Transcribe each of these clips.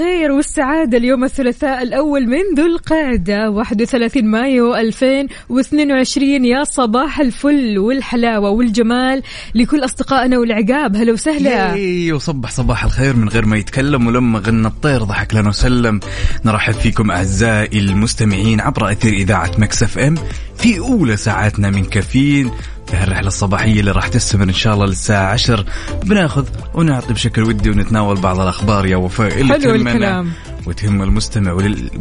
الخير والسعادة اليوم الثلاثاء الأول من ذو القعدة 31 مايو 2022 يا صباح الفل والحلاوة والجمال لكل أصدقائنا والعقاب هلا وسهلا. ياي وصبح صباح الخير من غير ما يتكلم ولما غنى الطير ضحك لنا وسلم. نرحب فيكم أعزائي المستمعين عبر أثير إذاعة مكسف أم في أولى ساعاتنا من كافيين. في هالرحلة الصباحية اللي راح تستمر إن شاء الله للساعة 10 بناخذ ونعطي بشكل ودي ونتناول بعض الأخبار يا وفاء اللي حلو الكلام. وتهم المستمع.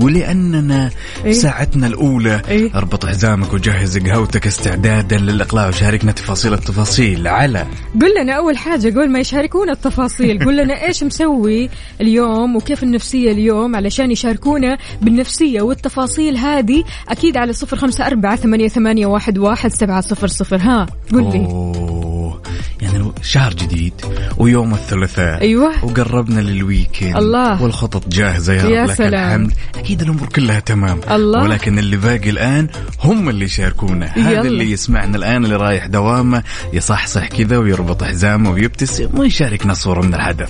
ولأننا إيه؟ ساعتنا الأولى إيه؟ أربط حزامك وجهز قهوتك استعدادا للإقلاع وشاركنا تفاصيل التفاصيل على قل لنا أول حاجة قبل ما يشاركونا التفاصيل قل لنا إيش مسوي اليوم وكيف النفسية اليوم علشان يشاركونا بالنفسية والتفاصيل هذه أكيد على صفر خمسة أربعة ثمانية, ثمانية واحد, واحد سبعة صفر صفر ها قل لي أوه. يعني شهر جديد ويوم الثلاثاء أيوة. وقربنا للويكند الله. والخطط جاهزة يا, يا رب لك سلام. الحمد أكيد الأمور كلها تمام الله. ولكن اللي باقي الآن هم اللي يشاركونا هذا. اللي يسمعنا الآن اللي رايح دوامه يصحصح كذا ويربط حزامه ويبتسم ويشاركنا صورة من الحدث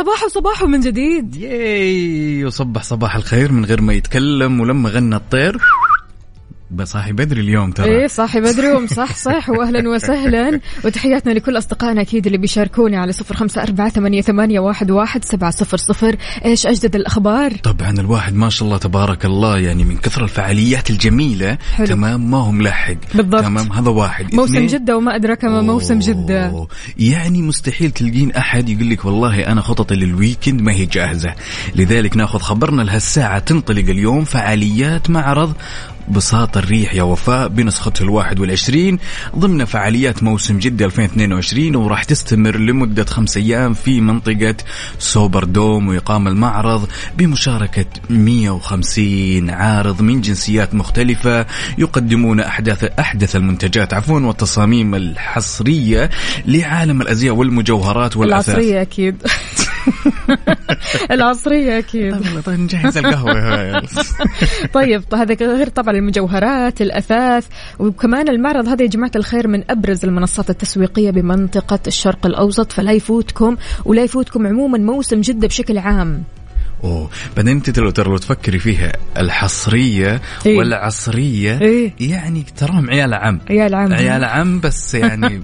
صباح وصباح من جديد. ياي وصبح صباح الخير من غير ما يتكلم ولما غنى الطير. بصاحي بدري اليوم ترى. إيه صاحي بدري ومصحصح واهلا وسهلا. وتحياتنا لكل أصدقائنا أكيد اللي بيشاركونا على صفر خمسة أربعة ثمانية, ثمانية واحد, واحد سبعة صفر صفر. إيش أجدد الأخبار؟ طبعا الواحد ما شاء الله تبارك الله يعني من كثر الفعاليات الجميلة حلو. تمام ما هو ملحق. بالضبط. تمام هذا واحد. موسم اثنين، جدة وما ادراك ما موسم جدة. أوه. يعني مستحيل تلقين أحد يقول لك والله أنا خططي لل weekend ما هي جاهزة. لذلك ناخذ خبرنا لهالساعة تنطلق اليوم فعاليات معرض بساط الريح يا وفاء بنسخته الواحد والعشرين ضمن فعاليات موسم جدة 2022 وراح تستمر لمدة خمس أيام في منطقة Super Dome ويقام المعرض بمشاركة 150 عارض من جنسيات مختلفة يقدمون أحداث أحدث المنتجات عفوا والتصاميم الحصرية لعالم الأزياء والمجوهرات والأثاث العصرية أكيد. العصرية أكيد. طيب طيب نجهز القهوة. طيب هذا غير طبعا المجوهرات الأثاث وكمان المعرض هذا يا جماعة الخير من أبرز المنصات التسويقية بمنطقة الشرق الأوسط فلا يفوتكم ولا يفوتكم عموما موسم جدة بشكل عام أوه بعدين أنت لو ترى لو تفكري فيها الحصرية إيه. والعصرية إيه. يعني تراهم عيال عم عيال عم. عيال عم بس يعني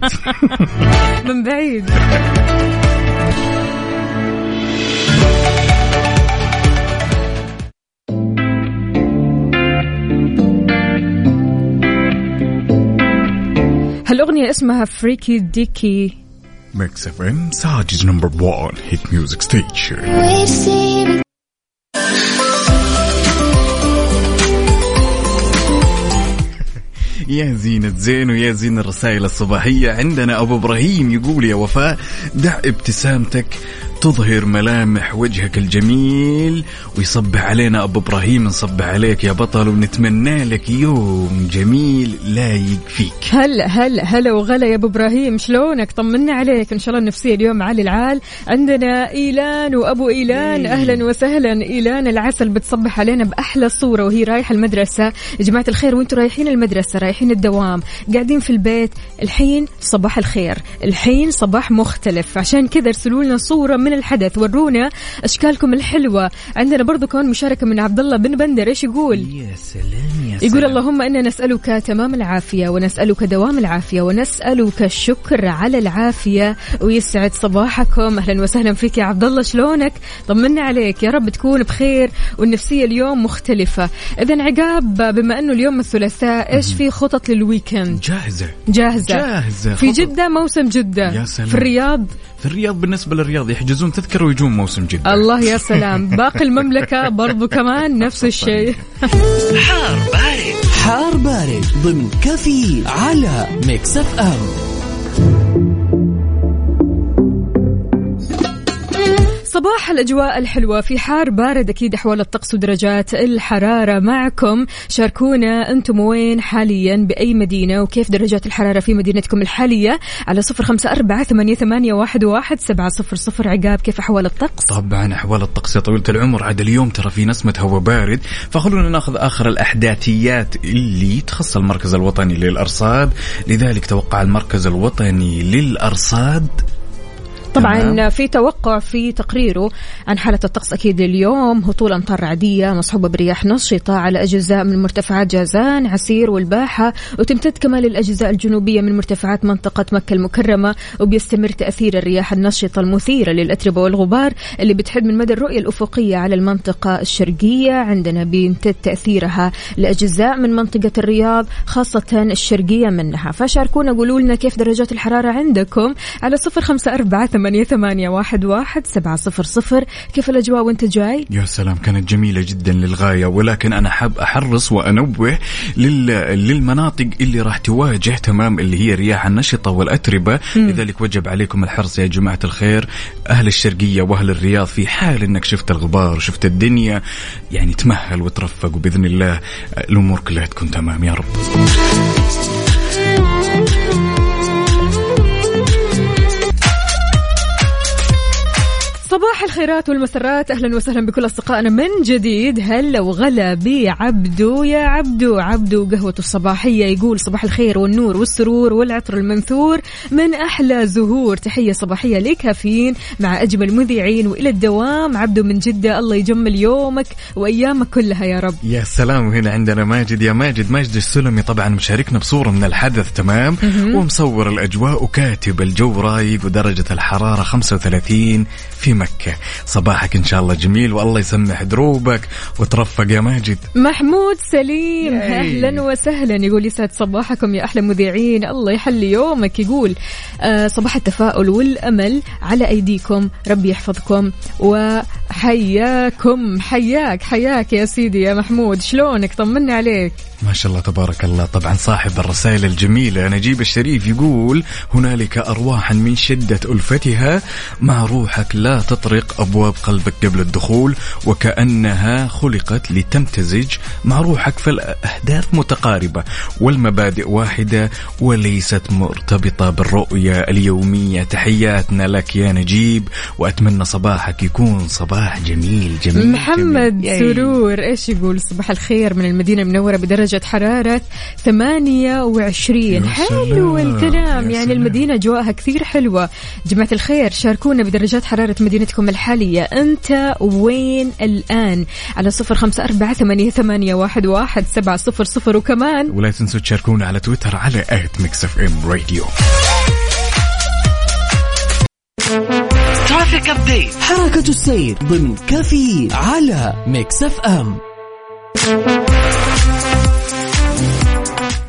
من بعيد هالأغنية اسمها فريكي ديكي Mix FM Saudi's number 1 hit music station يا زينة زين ويا زين الرسائل الصباحية. عندنا أبو إبراهيم يقول يا وفاء دع ابتسامتك تظهر ملامح وجهك الجميل ويصبح علينا أبو إبراهيم نصبح عليك يا بطل ونتمنى لك يوم جميل لايق فيك. هلا هلا هلا وغلا يا أبو إبراهيم شلونك؟ طمنا عليك. إن شاء الله النفسيه اليوم عالي العال. عندنا إيلان وأبو إيلان أهلا وسهلا. إيلان العسل بتصبح علينا بأحلى صورة وهي رايحة المدرسة. يا جماعة الخير وأنتم رايحين المدرسة رايحين الدوام قاعدين في البيت. الحين صباح الخير. الحين صباح مختلف. عشان كذا ارسلوا لنا صورة من الحدث ورونا أشكالكم الحلوة. عندنا برضو كمان مشاركة من عبد الله بن بندر إيش يقول؟ يا سلام يا يقول سلام. اللهم إنا نسألك تمام العافية ونسألك دوام العافية ونسألك الشكر على العافية ويسعد صباحكم. أهلا وسهلا فيك يا عبد الله شلونك؟ طمنا عليك يا رب تكون بخير والنفسية اليوم مختلفة. إذا عقاب بما أنه اليوم الثلاثاء إيش في خطط لل weekend؟ جاهزة. جاهزة. جاهزة. في خطط. جدة موسم جدة. يا سلام. في الرياض؟ في الرياض بالنسبة للرياض يحجزون تذكرة ويجون موسم جدة. الله يا سلام. باقي المملكة برضو كمان نفس الشيء. حار بارد. حار بارد ضمن كافيين على Mix FM. صباح الأجواء الحلوة في حار بارد أكيد أحوال الطقس ودرجات الحرارة معكم. شاركونا أنتم وين حاليا؟ بأي مدينة؟ وكيف درجات الحرارة في مدينتكم الحالية؟ على صفر خمسة أربعة ثمانية, واحد سبعة صفر صفر. عقاب كيف أحوال الطقس؟ طبعا أحوال الطقس يا طويلة العمر. عاد اليوم ترى في نسمة هواء بارد. فخلونا ناخذ آخر الأحداثيات اللي تخص المركز الوطني للأرصاد. لذلك توقع المركز الوطني للأرصاد طبعا في توقع في تقريره عن حالة الطقس أكيد اليوم هطول أمطار رعدية مصحوبة برياح نشطة على أجزاء من مرتفعات جازان عسير والباحة وتمتد كمان للأجزاء الجنوبية من مرتفعات منطقة مكة المكرمة وبيستمر تأثير الرياح النشطة المثيرة للأتربة والغبار اللي بتحد من مدى الرؤية الأفقية على المنطقة الشرقية. عندنا بيمتد تأثيرها لأجزاء من منطقة الرياض خاصة الشرقية منها. فشاركونا قولوا لنا كيف درجات الحرارة عندكم؟ على صفر خمسة أربعة ثمانية, ثمانية واحد, واحد سبعة صفر صفر. كيف الأجواء وأنت جاي؟ يا سلام كانت جميلة جدا للغاية ولكن أنا حاب أحرص وأنوه لل... للمناطق اللي راح تواجه تمام اللي هي الرياح النشطة والأتربة. مم. لذلك وجب عليكم الحرص يا جماعة الخير. أهل الشرقية وأهل الرياض في حال أنك شفت الغبار شفت الدنيا يعني تمهل وترفق وبإذن الله الأمور كلها تكون تمام يا رب. الخيرات والمسرات. أهلا وسهلا بكل أصدقائنا من جديد. هلا وغلا بعبدو يا عبدو. عبدو قهوته الصباحية يقول صباح الخير والنور والسرور والعطر المنثور. من أحلى زهور. تحية صباحية لكافيين مع أجمل مذيعين وإلى الدوام. عبدو من جدة الله يجمل يومك وأيامك كلها يا رب. يا سلام. هنا عندنا ماجد. يا ماجد ماجد السلمي طبعا مشاركنا بصورة من الحدث تمام؟ ومصور الأجواء وكاتب الجو رايق ودرجة الحرارة 35 في مكة. صباحك إن شاء الله جميل والله يسمح دروبك وترفق يا ماجد. محمود سليم أهلا وسهلا. يقول يسعد صباحكم يا أحلى مذيعين. الله يحلي يومك. يقول آه صباح التفاؤل والأمل على أيديكم. ربي يحفظكم وحياكم. حياك حياك يا سيدي يا محمود. شلونك؟ طمنا عليك. ما شاء الله تبارك الله. طبعا صاحب الرسائل الجميلة. نجيب الشريف يقول هنالك أرواحا من شدة ألفتها. مع روحك لا تطرق أبواب قلبك قبل الدخول وكأنها خلقت لتمتزج مع روحك فالأهداف متقاربة والمبادئ واحدة وليست مرتبطة بالرؤية اليومية. تحياتنا لك يا نجيب وأتمنى صباحك يكون صباح جميل جميل محمد جميل. سرور إيش يقول؟ صباح الخير من المدينة المنورة بدرجة حرارة 28 حلو الكلام. يعني المدينة أجواءها كثير حلوة. جماعة الخير شاركونا بدرجات حرارة مدينتكم الحالية. أنت وين الآن؟ على صفر خمسة أربعة ثمانية, ثمانية واحد, واحد سبعة صفر صفر. وكمان ولا تنسوا تشاركونا على تويتر على at Mix FM Radio traffic update حركة السير ضمن كافيين على Mix FM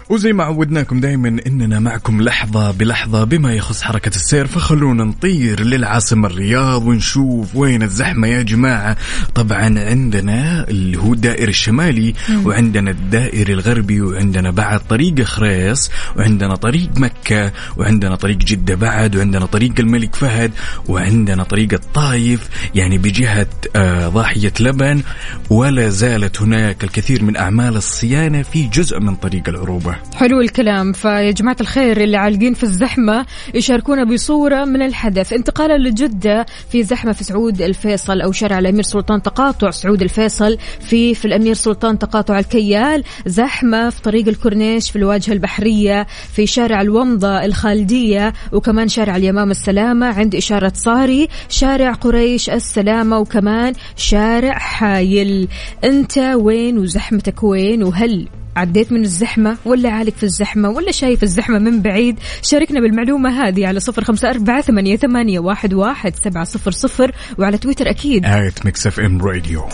وزي ما عودناكم دائما إننا معكم لحظة بلحظة بما يخص حركة السير فخلونا نطير للعاصمة الرياض ونشوف وين الزحمة يا جماعة. طبعا عندنا اللي هو الدائري الشمالي وعندنا الدائري الغربي وعندنا بعد طريق خريص وعندنا طريق مكة وعندنا طريق جدة بعد وعندنا طريق الملك فهد وعندنا طريق الطايف. يعني بجهة آه ضاحية لبن ولا زالت هناك الكثير من أعمال الصيانة في جزء من طريق العروبة. حلو الكلام. فيا جماعة الخير اللي عالقين في الزحمة يشاركونا بصورة من الحدث. انتقالا لجدة في زحمة في سعود الفيصل أو شارع الأمير سلطان تقاطع سعود الفيصل في في الأمير سلطان تقاطع الكيال. زحمة في طريق الكورنيش في الواجهة البحرية في شارع الومضة الخالدية وكمان شارع اليمام السلامة عند إشارة صاري. شارع قريش السلامة وكمان شارع حايل. أنت وين وزحمتك وين وهل؟ عديت من الزحمة ولا عالق في الزحمة ولا شايف الزحمة من بعيد شاركنا بالمعلومة هذه على صفر خمسة أربعة ثمانية, ثمانية واحد, واحد سبعة صفر صفر وعلى تويتر أكيد. آية Mix FM Radio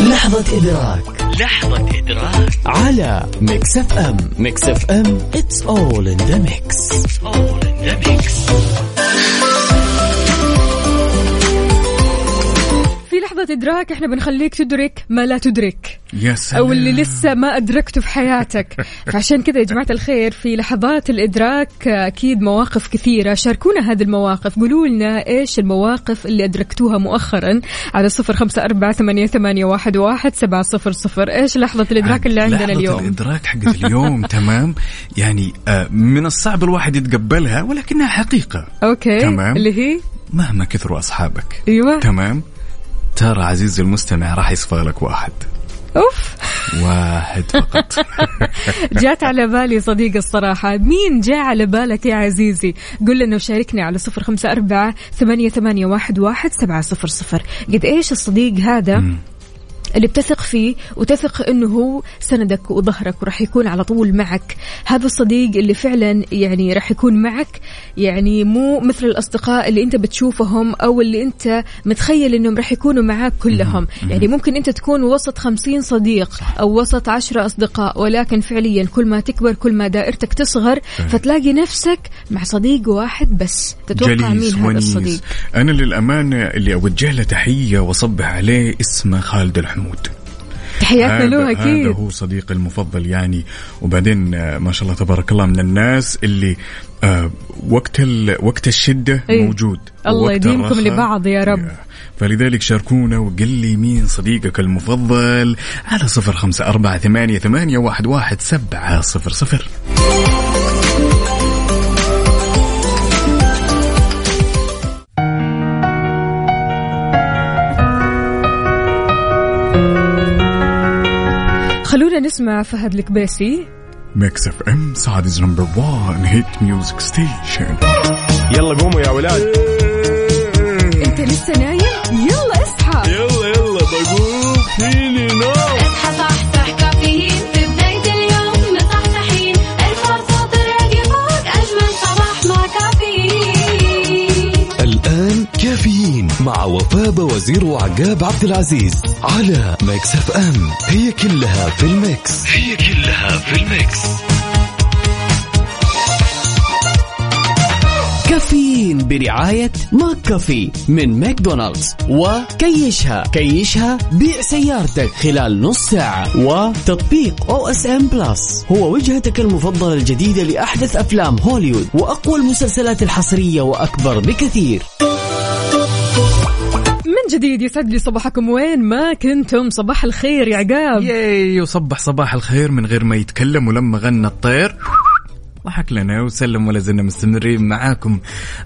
لحظة إدراك. لحظة إدراك. على Mix FM Mix FM it's all in the mix, it's all in the mix. لحظة إدراك إحنا بنخليك تدرك ما لا تدرك. يا سلام أو اللي لسه ما أدركته في حياتك. فعشان كذا يا جماعة الخير في لحظات الإدراك أكيد مواقف كثيرة. شاركونا هذه المواقف. قولوا لنا إيش المواقف اللي أدركتوها مؤخرا على صفر خمسة أربعة ثمانية, ثمانية واحد, واحد سبعة صفر صفر. إيش لحظة الإدراك اللي عندنا لحظة اليوم؟ الإدراك حقت اليوم تمام. يعني آه، من الصعب الواحد يتقبلها ولكنها حقيقة. أوكي. تمام. اللي هي؟ مهما كثروا أصحابك. أيوة. تمام. ترى عزيزي المستمع راح يصفى لك واحد. أوف. واحد فقط. جات على بالي صديق الصراحة. مين جاء على بالك يا عزيزي؟ قل لنا وشاركني على صفر خمسة أربعة ثمانية, ثمانية واحد, واحد سبعة صفر صفر. قد إيش الصديق هذا. اللي بتثق فيه وتثق إنه هو سندك وظهرك وراح يكون على طول معك. هذا الصديق اللي فعلا يعني راح يكون معك. يعني مو مثل الأصدقاء اللي أنت بتشوفهم أو اللي أنت متخيل إنهم راح يكونوا معك كلهم. يعني ممكن أنت تكون وسط خمسين صديق أو وسط عشرة أصدقاء ولكن فعليا كل ما تكبر كل ما دائرتك تصغر فتلاقي نفسك مع صديق واحد بس. تتوقع مين هذا الصديق؟ أنا للأمانة اللي أوجه له تحية وأصبح عليه اسمه خالد الحمود تحياتنا له أكيد. هذا هو صديقي المفضل يعني. وبعدين آه، ما شاء الله تبارك الله من الناس اللي آه وقت وقت الشدة إيه. موجود الله يديمكم لبعض يا رب. فلذلك شاركونا وقل لي مين صديقك المفضل على صفر خمسة أربعة ثمانية, ثمانية واحد, واحد سبعة صفر صفر. خلونا نسمع فهد الكبيسي Mix FM Saudi's number 1 hit music station يلا قوموا يا ولاد. إنت لسه نايم؟ يلا اصحى. يلا يلا بقوم. فيني كافيين مع وفاء وزير وعقاب عبد العزيز على Mix FM. هي كلها في ال mix. هي كلها في ال mix. كافيين برعاية McCafé من ماكدونالدز. وكيشها. كيشها بيع سيارتك خلال نص ساعة. وتطبيق OSN Plus هو وجهتك المفضلة الجديدة لأحدث أفلام هوليوود وأقوى المسلسلات الحصرية وأكبر بكثير. من جديد يسعد لي صباحكم. وين ما كنتم؟ صباح الخير يا عقاب. ياي وصبح صباح الخير من غير ما يتكلم ولما غنى الطير. ضحك لنا وسلم ولا زلنا مستمرين معاكم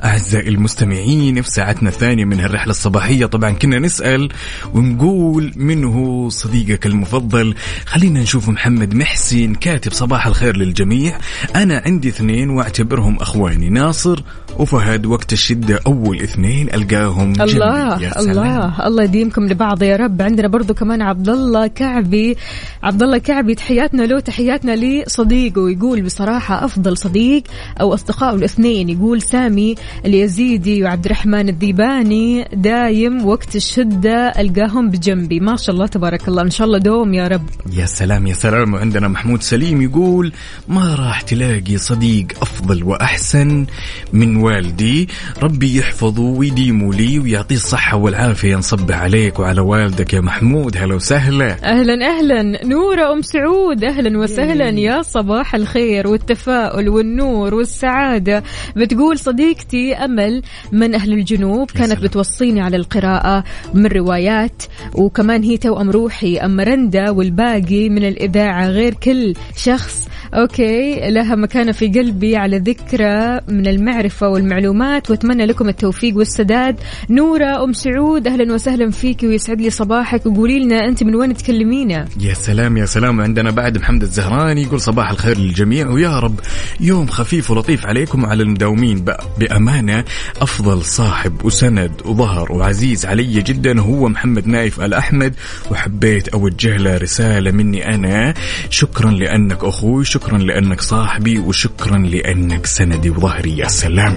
أعزائي المستمعين في ساعتنا الثانية من هالرحلة الصباحية. طبعا كنا نسأل ونقول من هو صديقك المفضل. خلينا نشوف محمد محسن كاتب صباح الخير للجميع. أنا عندي اثنين وأعتبرهم أخواني ناصر وفهد وقت الشدة أول اثنين ألقاهم. الله يا سلام. الله الله يديمكم لبعض يا رب. عندنا برضو كمان عبد الله كعبي عبد الله كعبي تحياتنا له تحياتنا لصديقه. يقول بصراحة أفضل صديق أو أصدقائه الاثنين يقول سامي اليزيدي وعبد الرحمن الذيباني دايم وقت الشدة ألقاهم بجنبي. ما شاء الله تبارك الله. إن شاء الله دوم يا رب. يا سلام يا سلام. وعندنا محمود سليم يقول ما راح تلاقي صديق أفضل وأحسن من والدي؟ ربي يحفظه ويديمه لي ويعطيه الصحة والعافية. نصبح عليك وعلى والدك يا محمود. هلا وسهلا. أهلا أهلا. نورة أم سعود. أهلا وسهلا. يا صباح الخير. والتفاؤل والنور والسعادة. بتقول صديقتي أمل من أهل الجنوب كانت. بتوصيني على القراءة من روايات وكمان هي توأم روحي اما رندا والباقي من الإذاعة غير كل شخص. okay لها مكانة في قلبي على ذكرى من المعرفة والمعلومات وأتمنى لكم التوفيق والسداد. نورة أم سعود أهلا وسهلا فيك ويسعد لي صباحك. وقولي لنا أنت من وين تكلمينا؟ يا سلام يا سلام. عندنا بعد محمد الزهراني يقول صباح الخير للجميع ويا رب يوم خفيف ولطيف عليكم وعلى المداومين. بأ- بأمانة أفضل صاحب وسند وظهر وعزيز علي جدا هو محمد نايف الأحمد وحبيت أوجه له رسالة مني أنا. شكرا لأنك أخوي شكرا لأنك صاحبي وشكرا لأنك سندي وظهري. يا سلام.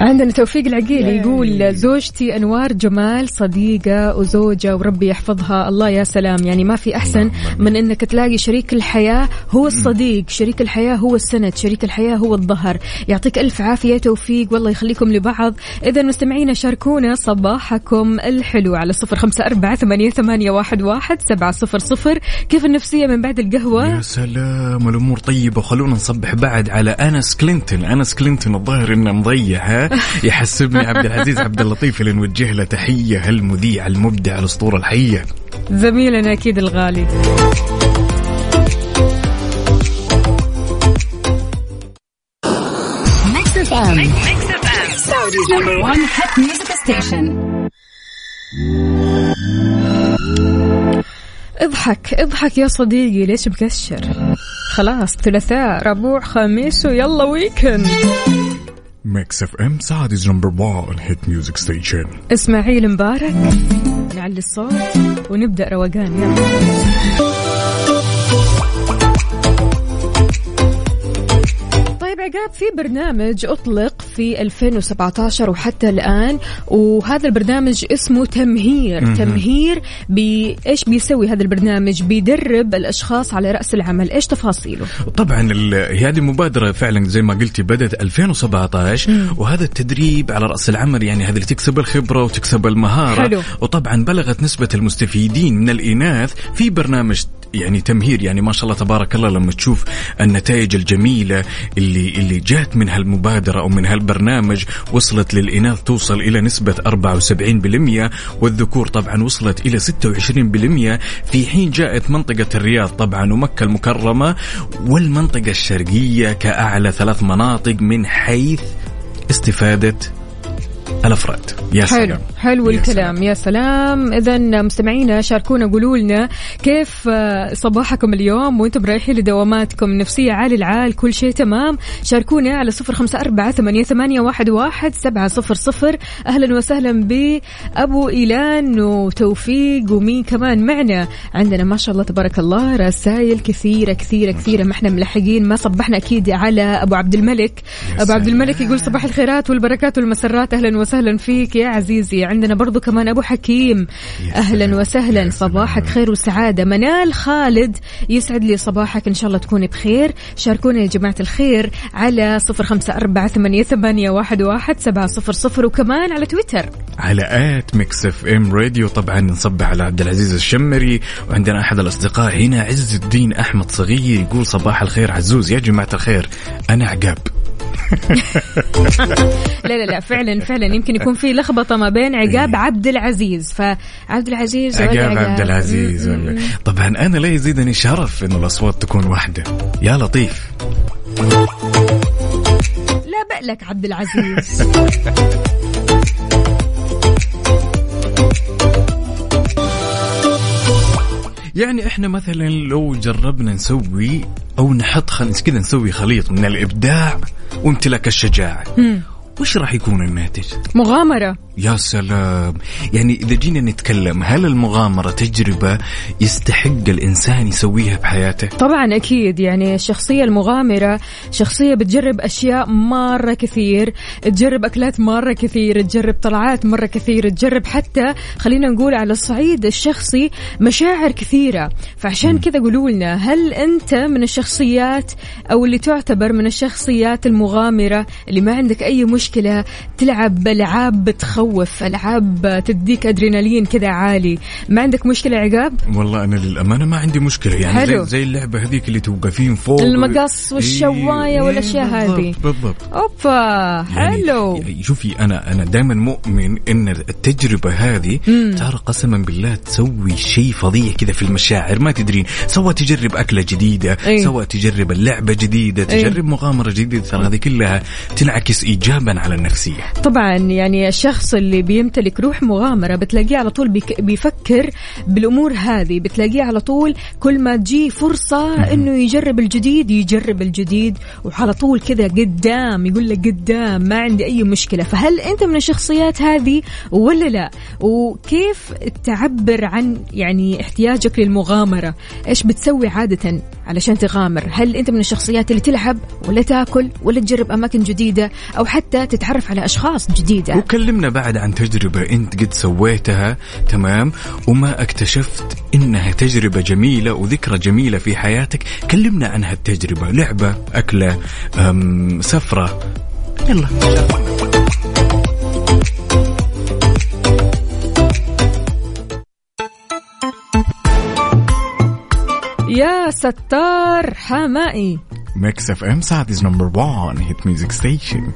عندنا توفيق العقيلي يقول زوجتي أنوار جمال صديقة وزوجة وربي يحفظها. الله يا سلام. يعني ما في أحسن من إنك تلاقي شريك الحياة هو الصديق. شريك الحياة هو السند. شريك الحياة هو الظهر. يعطيك ألف عافية توفيق والله يخليكم لبعض. اذا مستمعينا شاركونا صباحكم الحلو على صفر خمسة أربعة ثمانية, ثمانية واحد, واحد سبعة صفر صفر. كيف النفسية من بعد القهوة؟ يا سلام الأمور طيبة. وخلونا نصبح بعد على أنس كلينتون. أنس كلينتون الظاهر إنه مضيع ها؟ يحسبني عبد العزيز عبد اللطيف اللي نوجه له تحية هالمذيع المبدع الأسطورة الحية. زميلنا أكيد الغالي. Mix FM. Saudi's number one hit music station. اضحك اضحك يا صديقي ليش مكشر خلاص ثلاثاء ربوع خميس ويلا weekend Mix FM Saudi's number 1 hit music station اسماعيل مبارك نعلي الصوت ونبدأ روقان. يلا. عقاب في برنامج أطلق في 2017 وحتى الآن وهذا البرنامج اسمه تمهير. تمهير بإيش بيسوي هذا البرنامج؟ بيدرب الأشخاص على رأس العمل. إيش تفاصيله؟ طبعا هذه المبادرة فعلا زي ما قلتي بدأت 2017 وهذا التدريب على رأس العمل يعني هذا اللي تكسب الخبرة وتكسب المهارة. حلو. وطبعا بلغت نسبة المستفيدين من الإناث في برنامج يعني تمهير يعني ما شاء الله تبارك الله لما تشوف النتائج الجميلة اللي اللي جات من هالمبادرة أو من هالبرنامج وصلت للإناث توصل إلى نسبة 74% والذكور طبعا وصلت إلى 26% في حين جاءت منطقة الرياض طبعا ومكة المكرمة والمنطقة الشرقية كأعلى ثلاث مناطق من حيث استفادة الأفراد يا حلو. سلام. حلو يا الكلام. يا سلام. اذا مستمعينا شاركونا قولوا لنا كيف آه، صباحكم اليوم؟ وإنتم رايحين لدواماتكم نفسيه عالي العال كل شيء تمام؟ شاركونا على صفر خمسة أربعة ثمانية, ثمانية واحد, واحد سبعة صفر صفر. أهلا وسهلا بابو إيلان وتوفيق ومين كمان معنا. عندنا ما شاء الله تبارك الله رسائل كثيرة كثيرة كثيرة. ما إحنا ملحقين ما صبحنا أكيد على أبو عبد الملك. أبو عبد الملك يقول صباح الخيرات والبركات والمسرات. أهلا وسهلا فيك يا عزيزي. عندنا برضو كمان أبو حكيم. أهلا وسهلا. صباحك خير وسعادة. منال خالد يسعد لي صباحك. إن شاء الله تكوني بخير. شاركونا يا جماعة الخير على صفر خمسة أربعة ثمانية, ثمانية واحد, واحد سبعة صفر صفر. وكمان على تويتر. على at Mix FM Radio. طبعا نصبح على عبد العزيز الشمري. وعندنا أحد الأصدقاء هنا عز الدين أحمد صغير يقول صباح الخير عزوز. يا جماعة الخير أنا عقاب. لا لا لا فعلا فعلا. يمكن يكون في لخبطة ما بين عقاب عبد العزيز. فعبد العزيز عقاب عبد العزيز. ولا طبعا أنا لا يزيدني شرف انه الأصوات تكون واحدة. يا لطيف. لا بألك عبد العزيز. يعني إحنا مثلا لو جربنا نسوي أو نحط خل... كذا نسوي خليط من الإبداع وامتلاك الشجاعة. وش راح يكون الناتج؟ مغامرة. يا سلام. يعني إذا جينا نتكلم هل المغامرة تجربة يستحق الإنسان يسويها بحياته؟ طبعا أكيد. يعني الشخصية المغامرة شخصية بتجرب أشياء مرة كثير تجرب أكلات مرة كثير تجرب طلعات مرة كثير تجرب حتى خلينا نقول على الصعيد الشخصي مشاعر كثيرة. فعشان كذا قولوا لنا هل أنت من الشخصيات أو اللي تعتبر من الشخصيات المغامرة اللي ما عندك أي مشكلة تلعب ألعاب بتخوف ألعاب تديك أدرينالين كذا عالي ما عندك مشكلة عقاب والله أنا للأمانة ما عندي مشكلة يعني حلو. زي, زي اللعبة هذيك اللي توقفين فوق المقص والشواية إيه، والأشياء إيه، بالضبط، هذه. بالضبط أوبا يعني- حلو يعني شوفي أنا أنا دائما مؤمن إن التجربة هذه ترى قسما بالله تسوي شيء فظيع كذا في المشاعر ما تدرين سواء تجرب أكلة جديدة إيه. سواء تجرب اللعبه جديدة إيه. تجرب مغامرة جديدة ترى هذه كلها تنعكس ايجابا جدا على النفسية. طبعا يعني الشخص اللي بيمتلك روح مغامرة بتلاقيه على طول بيك بيفكر بالأمور هذه بتلاقيه على طول كل ما تجيه فرصة إنه يجرب الجديد يجرب الجديد وعلى طول كذا قدام يقول لك قدام ما عندي أي مشكلة. فهل أنت من الشخصيات هذه ولا لا؟ وكيف تعبر عن يعني احتياجك للمغامرة؟ إيش بتسوي عادة علشان تغامر؟ هل أنت من الشخصيات اللي تلعب ولا تاكل ولا تجرب أماكن جديدة؟ أو حتى تتعرف على أشخاص جديدة. وكلمنا بعد عن تجربة أنت قد سويتها تمام؟ وما اكتشفت إنها تجربة جميلة وذكرى جميلة في حياتك. كلمنا عن هالتجربة. لعبة أكلة أم، سفرة. يلا. يا ستار حمائي. Mix FM Saudi's number 1 hit music station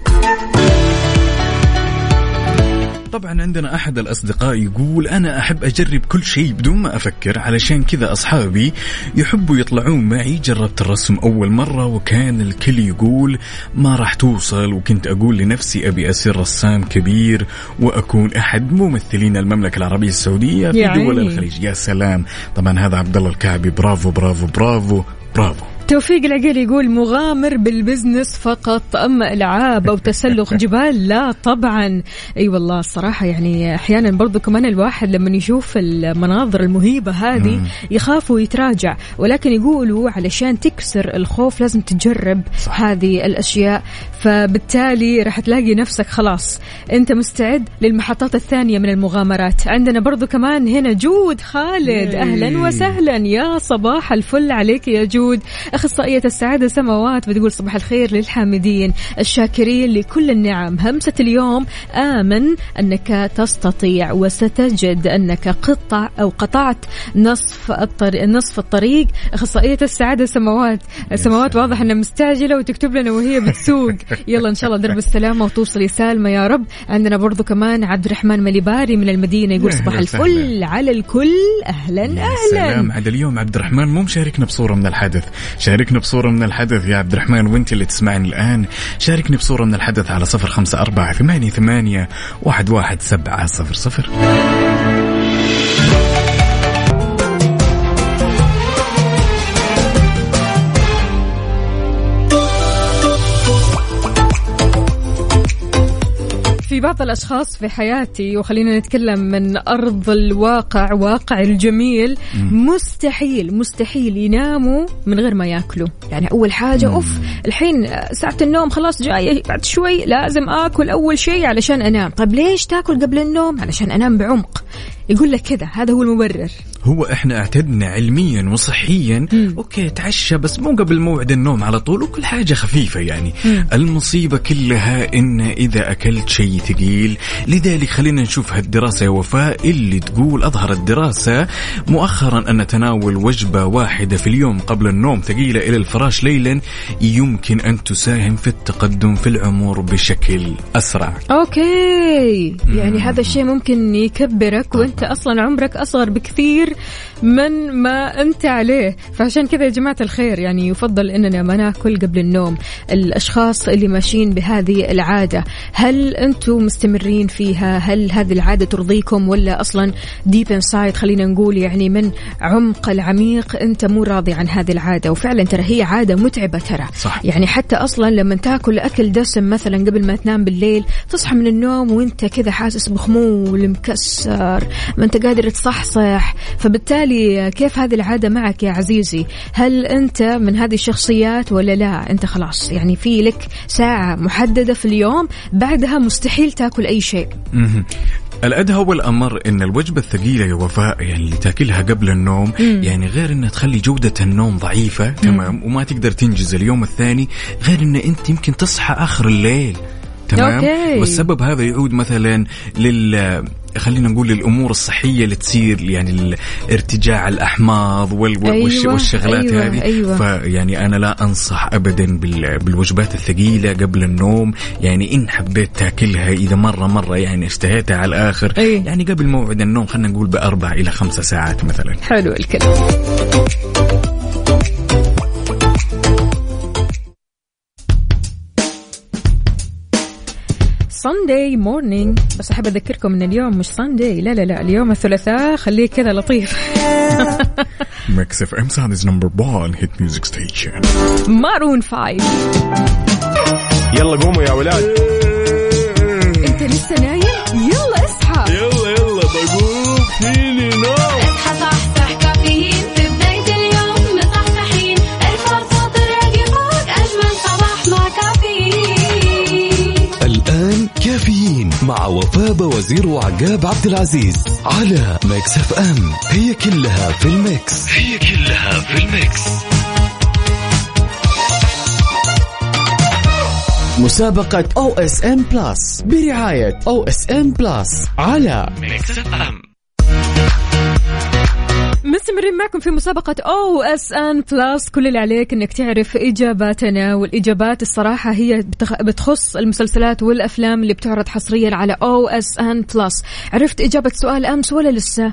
طبعا عندنا أحد الأصدقاء يقول أنا أحب أجرب كل شيء بدون ما أفكر علشان كذا أصحابي يحبوا يطلعون معي. جربت الرسم أول مرة وكان الكل يقول ما راح توصل. وكنت أقول لنفسي أبي أصير رسام كبير وأكون أحد ممثلين المملكة العربية السعودية في دول. الخليج. يا سلام. طبعا هذا عبد الله الكعبي. bravo bravo bravo bravo. توفيق العقيل يقول مغامر بال business فقط أما إلعاب أو تسلق جبال لا طبعا. أي والله الصراحة يعني أحيانا برضو كمان الواحد لما يشوف المناظر المهيبة هذه يخاف ويتراجع. ولكن يقولوا علشان تكسر الخوف لازم تجرب صح. هذه الأشياء. فبالتالي راح تلاقي نفسك خلاص أنت مستعد للمحطات الثانية من المغامرات. عندنا برضو كمان هنا جود خالد. أهلا وسهلا. يا صباح الفل عليك يا جود. أخصائية السعادة سماوات بتقول صباح الخير للحامدين الشاكرين لكل النعم. همسة اليوم آمن أنك تستطيع وستجد أنك قطع أو قطعت نصف الطريق نصف الطريق. أخصائية السعادة سماوات سماوات واضح إنها مستعجلة وتكتب لنا وهي بتسوق يلا إن شاء الله درب السلامة وتوصلي سالمة يا رب. عندنا برضو كمان عبد الرحمن مليباري من المدينة يقول أهلا صباح. الفل على الكل. أهلا يا أهلا. سلام. عاد اليوم عبد الرحمن مو مشاركنا بصورة من الحدث شاركنا بصورة من الحدث يا عبد الرحمن وانت اللي تسمعني الآن. شاركني بصورة من الحدث على صفر خمسة أربعة ثمانية ثمانية واحد واحد سبعة صفر صفر. في بعض الأشخاص في حياتي وخلينا نتكلم من أرض الواقع واقع الجميل مستحيل مستحيل يناموا من غير ما ياكلوا. يعني أول حاجة أوف الحين ساعة النوم خلاص جاية بعد شوي لازم آكل أول شيء علشان أنام. طيب ليش تاكل قبل النوم؟ علشان أنام بعمق. يقول لك كذا هذا هو المبرر. هو إحنا اعتدنا علميا وصحيا أوكي تعشى بس مو قبل موعد النوم على طول وكل حاجة خفيفة يعني. المصيبة كلها إن إذا أكلت شيء ثقيل. لذلك خلينا نشوف هالدراسة يا وفاء اللي تقول أظهرت دراسة مؤخرا أن تناول وجبة واحدة في اليوم قبل النوم ثقيلة إلى الفراش ليلا يمكن أن تساهم في التقدم في العمر بشكل أسرع. أوكي. يعني هذا الشيء ممكن يكبرك وأنت أصلا عمرك أصغر بكثير. من ما أنت عليه. فعشان كذا يا جماعة الخير يعني يفضل إننا ما نأكل قبل النوم. الأشخاص اللي ماشيين بهذه العادة هل أنتم مستمرين فيها؟ هل هذه العادة ترضيكم ولا أصلا deep inside خلينا نقول يعني من عمق العميق أنت مو راضي عن هذه العادة؟ وفعلا ترى هي عادة متعبة ترى. صح. يعني حتى أصلا لما تأكل أكل دسم مثلا قبل ما تنام بالليل تصحى من النوم وأنت كذا حاسس بخمول مكسر ما أنت قادر تصحصح. فبالتالي كيف هذه العادة معك يا عزيزي؟ هل أنت من هذه الشخصيات ولا لا؟ أنت خلاص يعني في لك ساعة محددة في اليوم بعدها مستحيل تاكل أي شيء. الأدهى والأمر إن الوجبة الثقيلة يا وفاء يعني اللي تاكلها قبل النوم يعني غير إنها تخلي جودة النوم ضعيفة تمام؟ وما تقدر تنجز اليوم الثاني غير إن أنت يمكن تصحى آخر الليل تمام؟ أوكي. والسبب هذا يعود مثلا لل خلينا نقول للامور الصحية اللي تصير يعني ارتجاع الأحماض وال أيوة، والشغلات أيوة، هذه أيوة. فيعني أنا لا أنصح ابدا بال- بالوجبات الثقيلة قبل النوم يعني إن حبيت تاكلها إذا مره مرة يعني اشتهيتها على الآخر أي. يعني قبل موعد النوم خلينا نقول بأربع إلى خمسة ساعات مثلا حلو الكلام ساندي مورنينج بس أحب أذكركم إن اليوم مش ساندي لا لا لا اليوم الثلاثاء. خليه كذا لطيف. Mix FM Saudi's number 1 hit music station Maroon 5 يلا قوموا يا ولاد. أنت لسه نايم؟ يلا اصحى. يلا يلا بقوم. فيني نوم مع وفاء وزير وعقاب عبد العزيز على Mix FM. هي كلها في ال mix. هي كلها في ال mix. مسابقة أو إس إم بلس. برعاية أو إس إم بلس على Mix FM. مستمرين معكم في مسابقة OSN Plus كل اللي عليك إنك تعرف إجاباتنا والإجابات الصراحة هي بتخ- بتخص المسلسلات والأفلام اللي بتعرض حصريا على OSN Plus عرفت إجابة سؤال أمس ولا لسه؟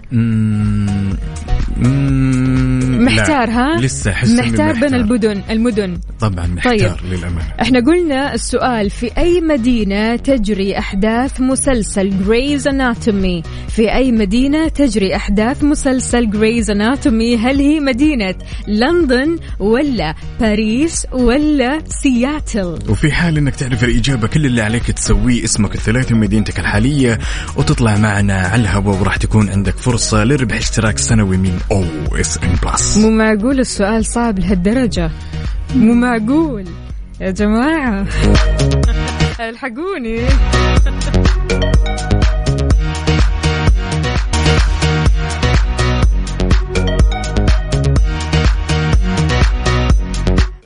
محتار. ها؟ لسه أحس محتار بين المدن المدن. طبعا محتار للأمانة. إحنا قلنا السؤال في أي مدينة تجري أحداث مسلسل Grey's Anatomy في أي مدينة تجري أحداث مسلسل Grey's Anatomy هل هي مدينة لندن ولا باريس ولا سياتل؟ وفي حال إنك تعرف الإجابة كل اللي عليك تسويه اسمك الثلاثي ومدينتك الحالية وتطلع معنا على الهواء وراح تكون عندك فرصة لربح اشتراك سنوي من O SN Plus. مو معقول السؤال صعب لهالدرجة. مو معقول. يا جماعة. ألحقوني.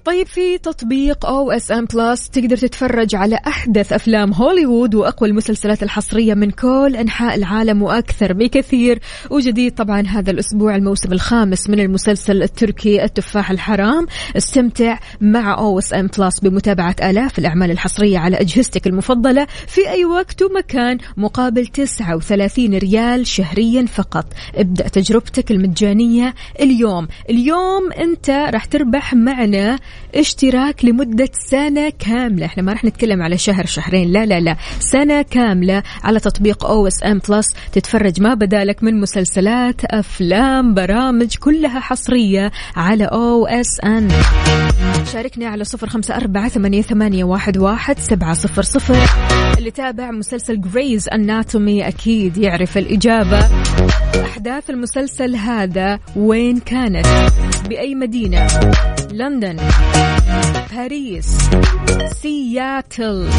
طيب في تطبيق OSN Plus تقدر تتفرج على أحدث أفلام هوليوود وأقوى المسلسلات الحصرية من كل أنحاء العالم وأكثر بكثير. وجديد طبعا هذا الأسبوع الموسم الخامس من المسلسل التركي التفاح الحرام. استمتع مع OSN Plus بمتابعة آلاف الأعمال الحصرية على أجهزتك المفضلة في أي وقت ومكان مقابل 39 ريال شهريا فقط. ابدأ تجربتك المجانية اليوم. اليوم أنت راح تربح معنا اشتراك لمدة سنة كاملة. إحنا ما راح نتكلم على شهر شهرين. لا لا لا. سنة كاملة على تطبيق OSN Plus تتفرج ما بدالك من مسلسلات أفلام برامج كلها حصرية على OSN شاركنا على صفر خمسة أربعة ثمانية, ثمانية واحد, واحد سبعة صفر صفر. اللي تابع مسلسل جريز أناتومي أكيد يعرف الإجابة. أحداث المسلسل هذا وين كانت؟ بأي مدينة؟ لندن باريس سياتل.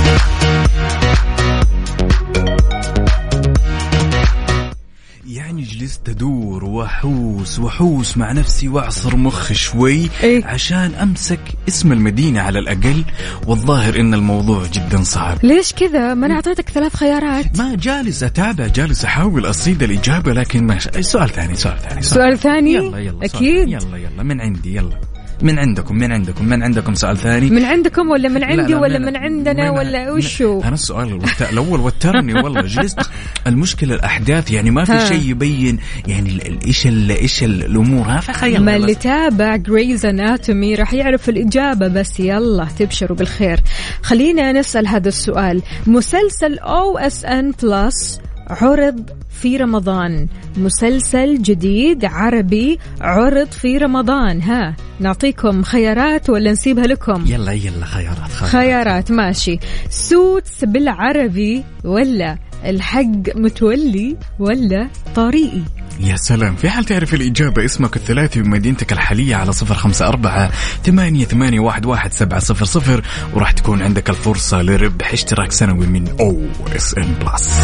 يعني جلست ادور واحوس واحوس مع نفسي وأعصر مخي شوي إيه؟ عشان أمسك اسم المدينة على الأقل. والظاهر إن الموضوع جدا صعب. ليش كذا؟ ما أنا أعطيتك ثلاث خيارات. ما جالس أتابع جالس أحاول أصيد الإجابة لكن ما سؤال ثاني سؤال ثاني سؤال. ثاني؟ يلا يلا سؤال أكيد. يلا يلا من عندي؟ يلا. من عندكم من عندكم من عندكم سؤال ثاني؟ من عندكم ولا من لا، عندي لا، ولا من- من عندنا من- ولا وشو؟ أنا السؤال الأول وترني والله جلست. المشكلة الأحداث يعني ما في. شيء يبين يعني إيش إيش الأمور. ها فخيل ما اللي تابع Grey's Anatomy راح يعرف الإجابة بس يلا تبشروا بالخير. خلينا نسأل هذا السؤال. مسلسل OSN Plus عرض في رمضان. مسلسل جديد عربي عرض في رمضان. ها نعطيكم خيارات ولا نسيبها لكم؟ يلا يلا خيارات خيارات, خيارات ماشي. Suits بالعربي ولا الحق متولي ولا طريقي؟ يا سلام. في حال تعرف الإجابة اسمك الثلاثي ومدينتك الحالية على صفر خمسة أربعة ثمانية, ثمانية واحد, واحد سبعة صفر صفر وراح تكون عندك الفرصة لربح اشتراك سنوي من أو إس إن بلس.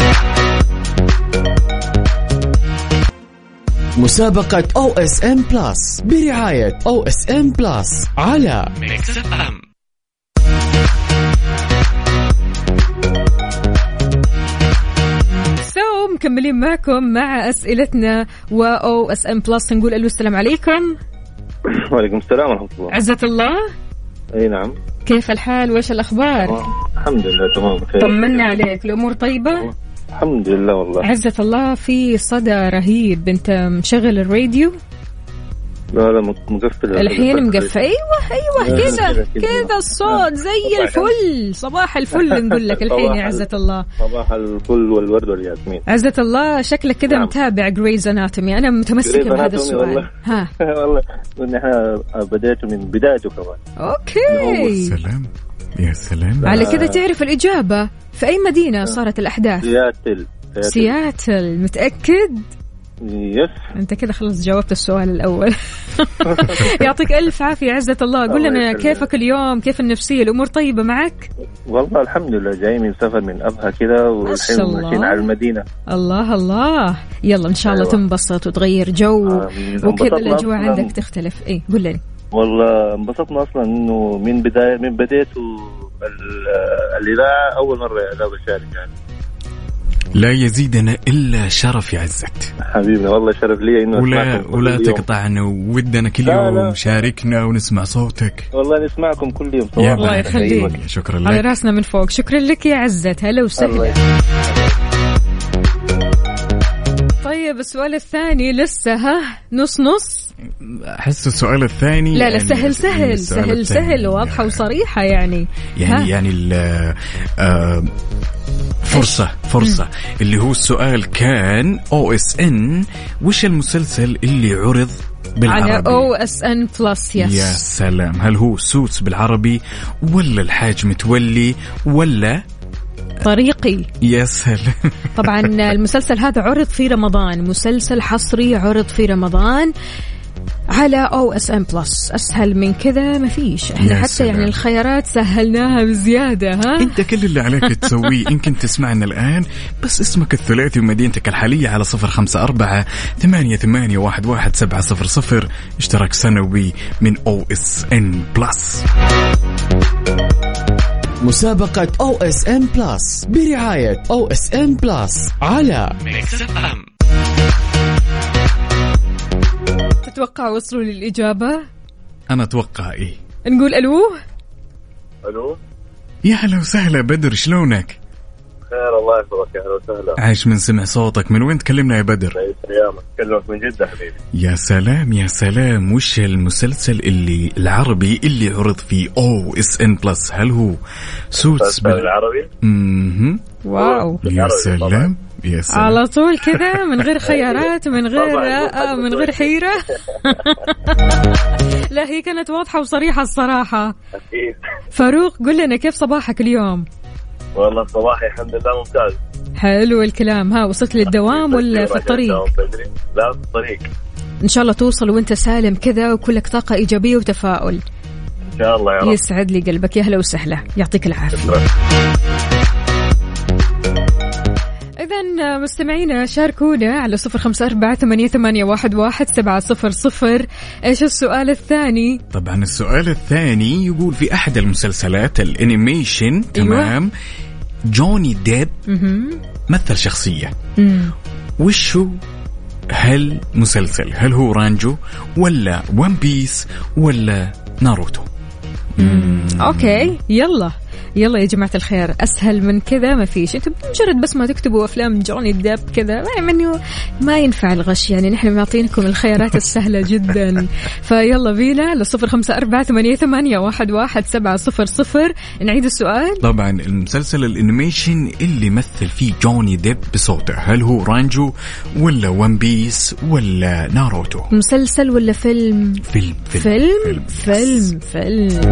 مسابقة أو اس ام بلس برعاية أو اس ام بلس على Mix FM so مكملين معكم مع أسئلتنا و OSN Plus نقول ألو السلام عليكم. وعليكم السلام ورحمة الله. عزة الله. أي نعم. كيف الحال؟ وإيش الأخبار؟ الحمد لله تمام بخير. طمنا عليك الأمور طيبة؟ الحمد لله والله. عزة الله في صدى رهيب. انت مشغل الراديو؟ لا لا مق- مقفل الحين مقفل. أيوه أيوه كذا كذا، الصوت زي صباح الفل. صباح الفل نقول لك الحين يا عزة ال- الله. صباح الفل والورد والياسمين. عزة الله شكلك كذا نعم. متابع Grey's Anatomy أنا Grey's بهذا السؤال. والله. ها. والله إحنا بديته من بدايته كمان. Okay. سلام يا سلام. على كذا تعرف الإجابة. في أي مدينة صارت الأحداث؟ سياتل. سياتل. متأكد؟ Yes. أنت كذا خلص جاوبت السؤال الأول. يعطيك ألف عافية عزة الله. قول لنا. كيفك اليوم؟ كيف النفسية؟ الأمور طيبة معك؟ والله الحمد لله. جاي من سفر من أبها كذا والحين. ماشيين على المدينة. الله الله. يلا إن شاء الله أيوة. تنبسط وتغير جو. آمين. وكذا أصلاً. عندك تختلف. إيه قول لي. والله انبسطنا أصلا إنه من بدايه من بديته ال- الإذاعة أول مرة اذا بشارك يعني لا يزيدنا إلا شرف يا عزت حبيبنا والله شرف لي إنه ولا ولا. تقطعنا ودنا كل لا، يوم لا. شاركنا ونسمع صوتك والله نسمعكم كل يوم يا الله. يخليك. شكرا على لك راسنا من فوق شكرا لك يا عزة هلا وسهلا. طيب السؤال الثاني لسه ها؟ نص نص. أحس السؤال الثاني لا لا يعني سهل سهل السؤال سهل الثاني. سهل واضحة وصريحة يعني. يعني ها؟ يعني ال- آه، فرصة فرصة. اللي هو السؤال كان أو إس إن وش المسلسل اللي عرض على بالعربي أو SN Plus يا yes سلام. هل هو Suits بالعربي ولا الحاج متولي ولا طريقي. يا سلام طبعا المسلسل هذا عرض في رمضان مسلسل حصري عرض في رمضان على OSN Plus أسهل من كذا ما فيش. إحنا حتى سلام. يعني الخيارات سهلناها بزيادة ها؟ أنت كل اللي عليك تسويه. كنت تسمعنا الآن بس اسمك الثلاثي ومدينتك الحالية على صفر خمسة أربعة ثمانية, ثمانية واحد, واحد سبعة صفر صفر. اشتراك سنوي من OSN Plus مسابقة أو اس ام بلس برعاية أو اس ام بلس على تتوقع وصلوا للإجابة؟ أنا أتوقع إيه. نقول ألو؟ ألو؟ يا هلا وسهلا بدر شلونك؟ خير الله يحفظك يا أهلا وسهلا. عايش من سمع صوتك. من وين تكلمنا يا بدر؟ اكلمك من. جدة حبيبي. يا سلام يا سلام. وش المسلسل اللي العربي اللي عرض في OSN Plus هل هو Suits بال... العربي؟ مهم. Wow. يا سلام طبعاً. يا سلام. على طول كذا من غير خيارات من غير. آه من غير حيرة. لا هي كانت واضحة وصريحة الصراحة. أكيد. فاروق قل لنا كيف صباحك اليوم؟ والله صباحي الحمد لله ممتاز. حلو الكلام. ها وصلت للدوام ولا في الطريق. لا في الطريق. إن شاء الله توصل وأنت سالم كذا وكلك طاقة إيجابية وتفاؤل. إن شاء الله يا رب. يسعد لي قلبك. يا هلا وسهلا. يعطيك العافية. شكرا. إذا مستمعينا شاركونا على صفر خمسة أربعة ثمانية, ثمانية واحد, واحد سبعة صفر صفر. إيش السؤال الثاني؟ طبعا السؤال الثاني يقول في أحد المسلسلات ال animation تمام؟ جوني ديب. مثل شخصية. مم. وش هو هل مسلسل هل هو Rango ولا One Piece ولا Naruto؟ Okay يلا. يلا يا جماعة الخير أسهل من كذا ما فيش. أنتم مجرد بس ما تكتبوا أفلام جوني ديب كذا ما منه ما ينفع الغش يعني نحن معطينكم الخيارات السهلة جدا. فيلا بينا لصفر خمسة أربعة ثمانية, ثمانية واحد, واحد سبعة صفر صفر. نعيد السؤال. طبعا المسلسل ال animation اللي مثل فيه جوني ديب بصوته هل هو Rango ولا One Piece ولا ناروتو؟ مسلسل ولا فيلم؟ فيلم فيلم فيلم؟ فيلم.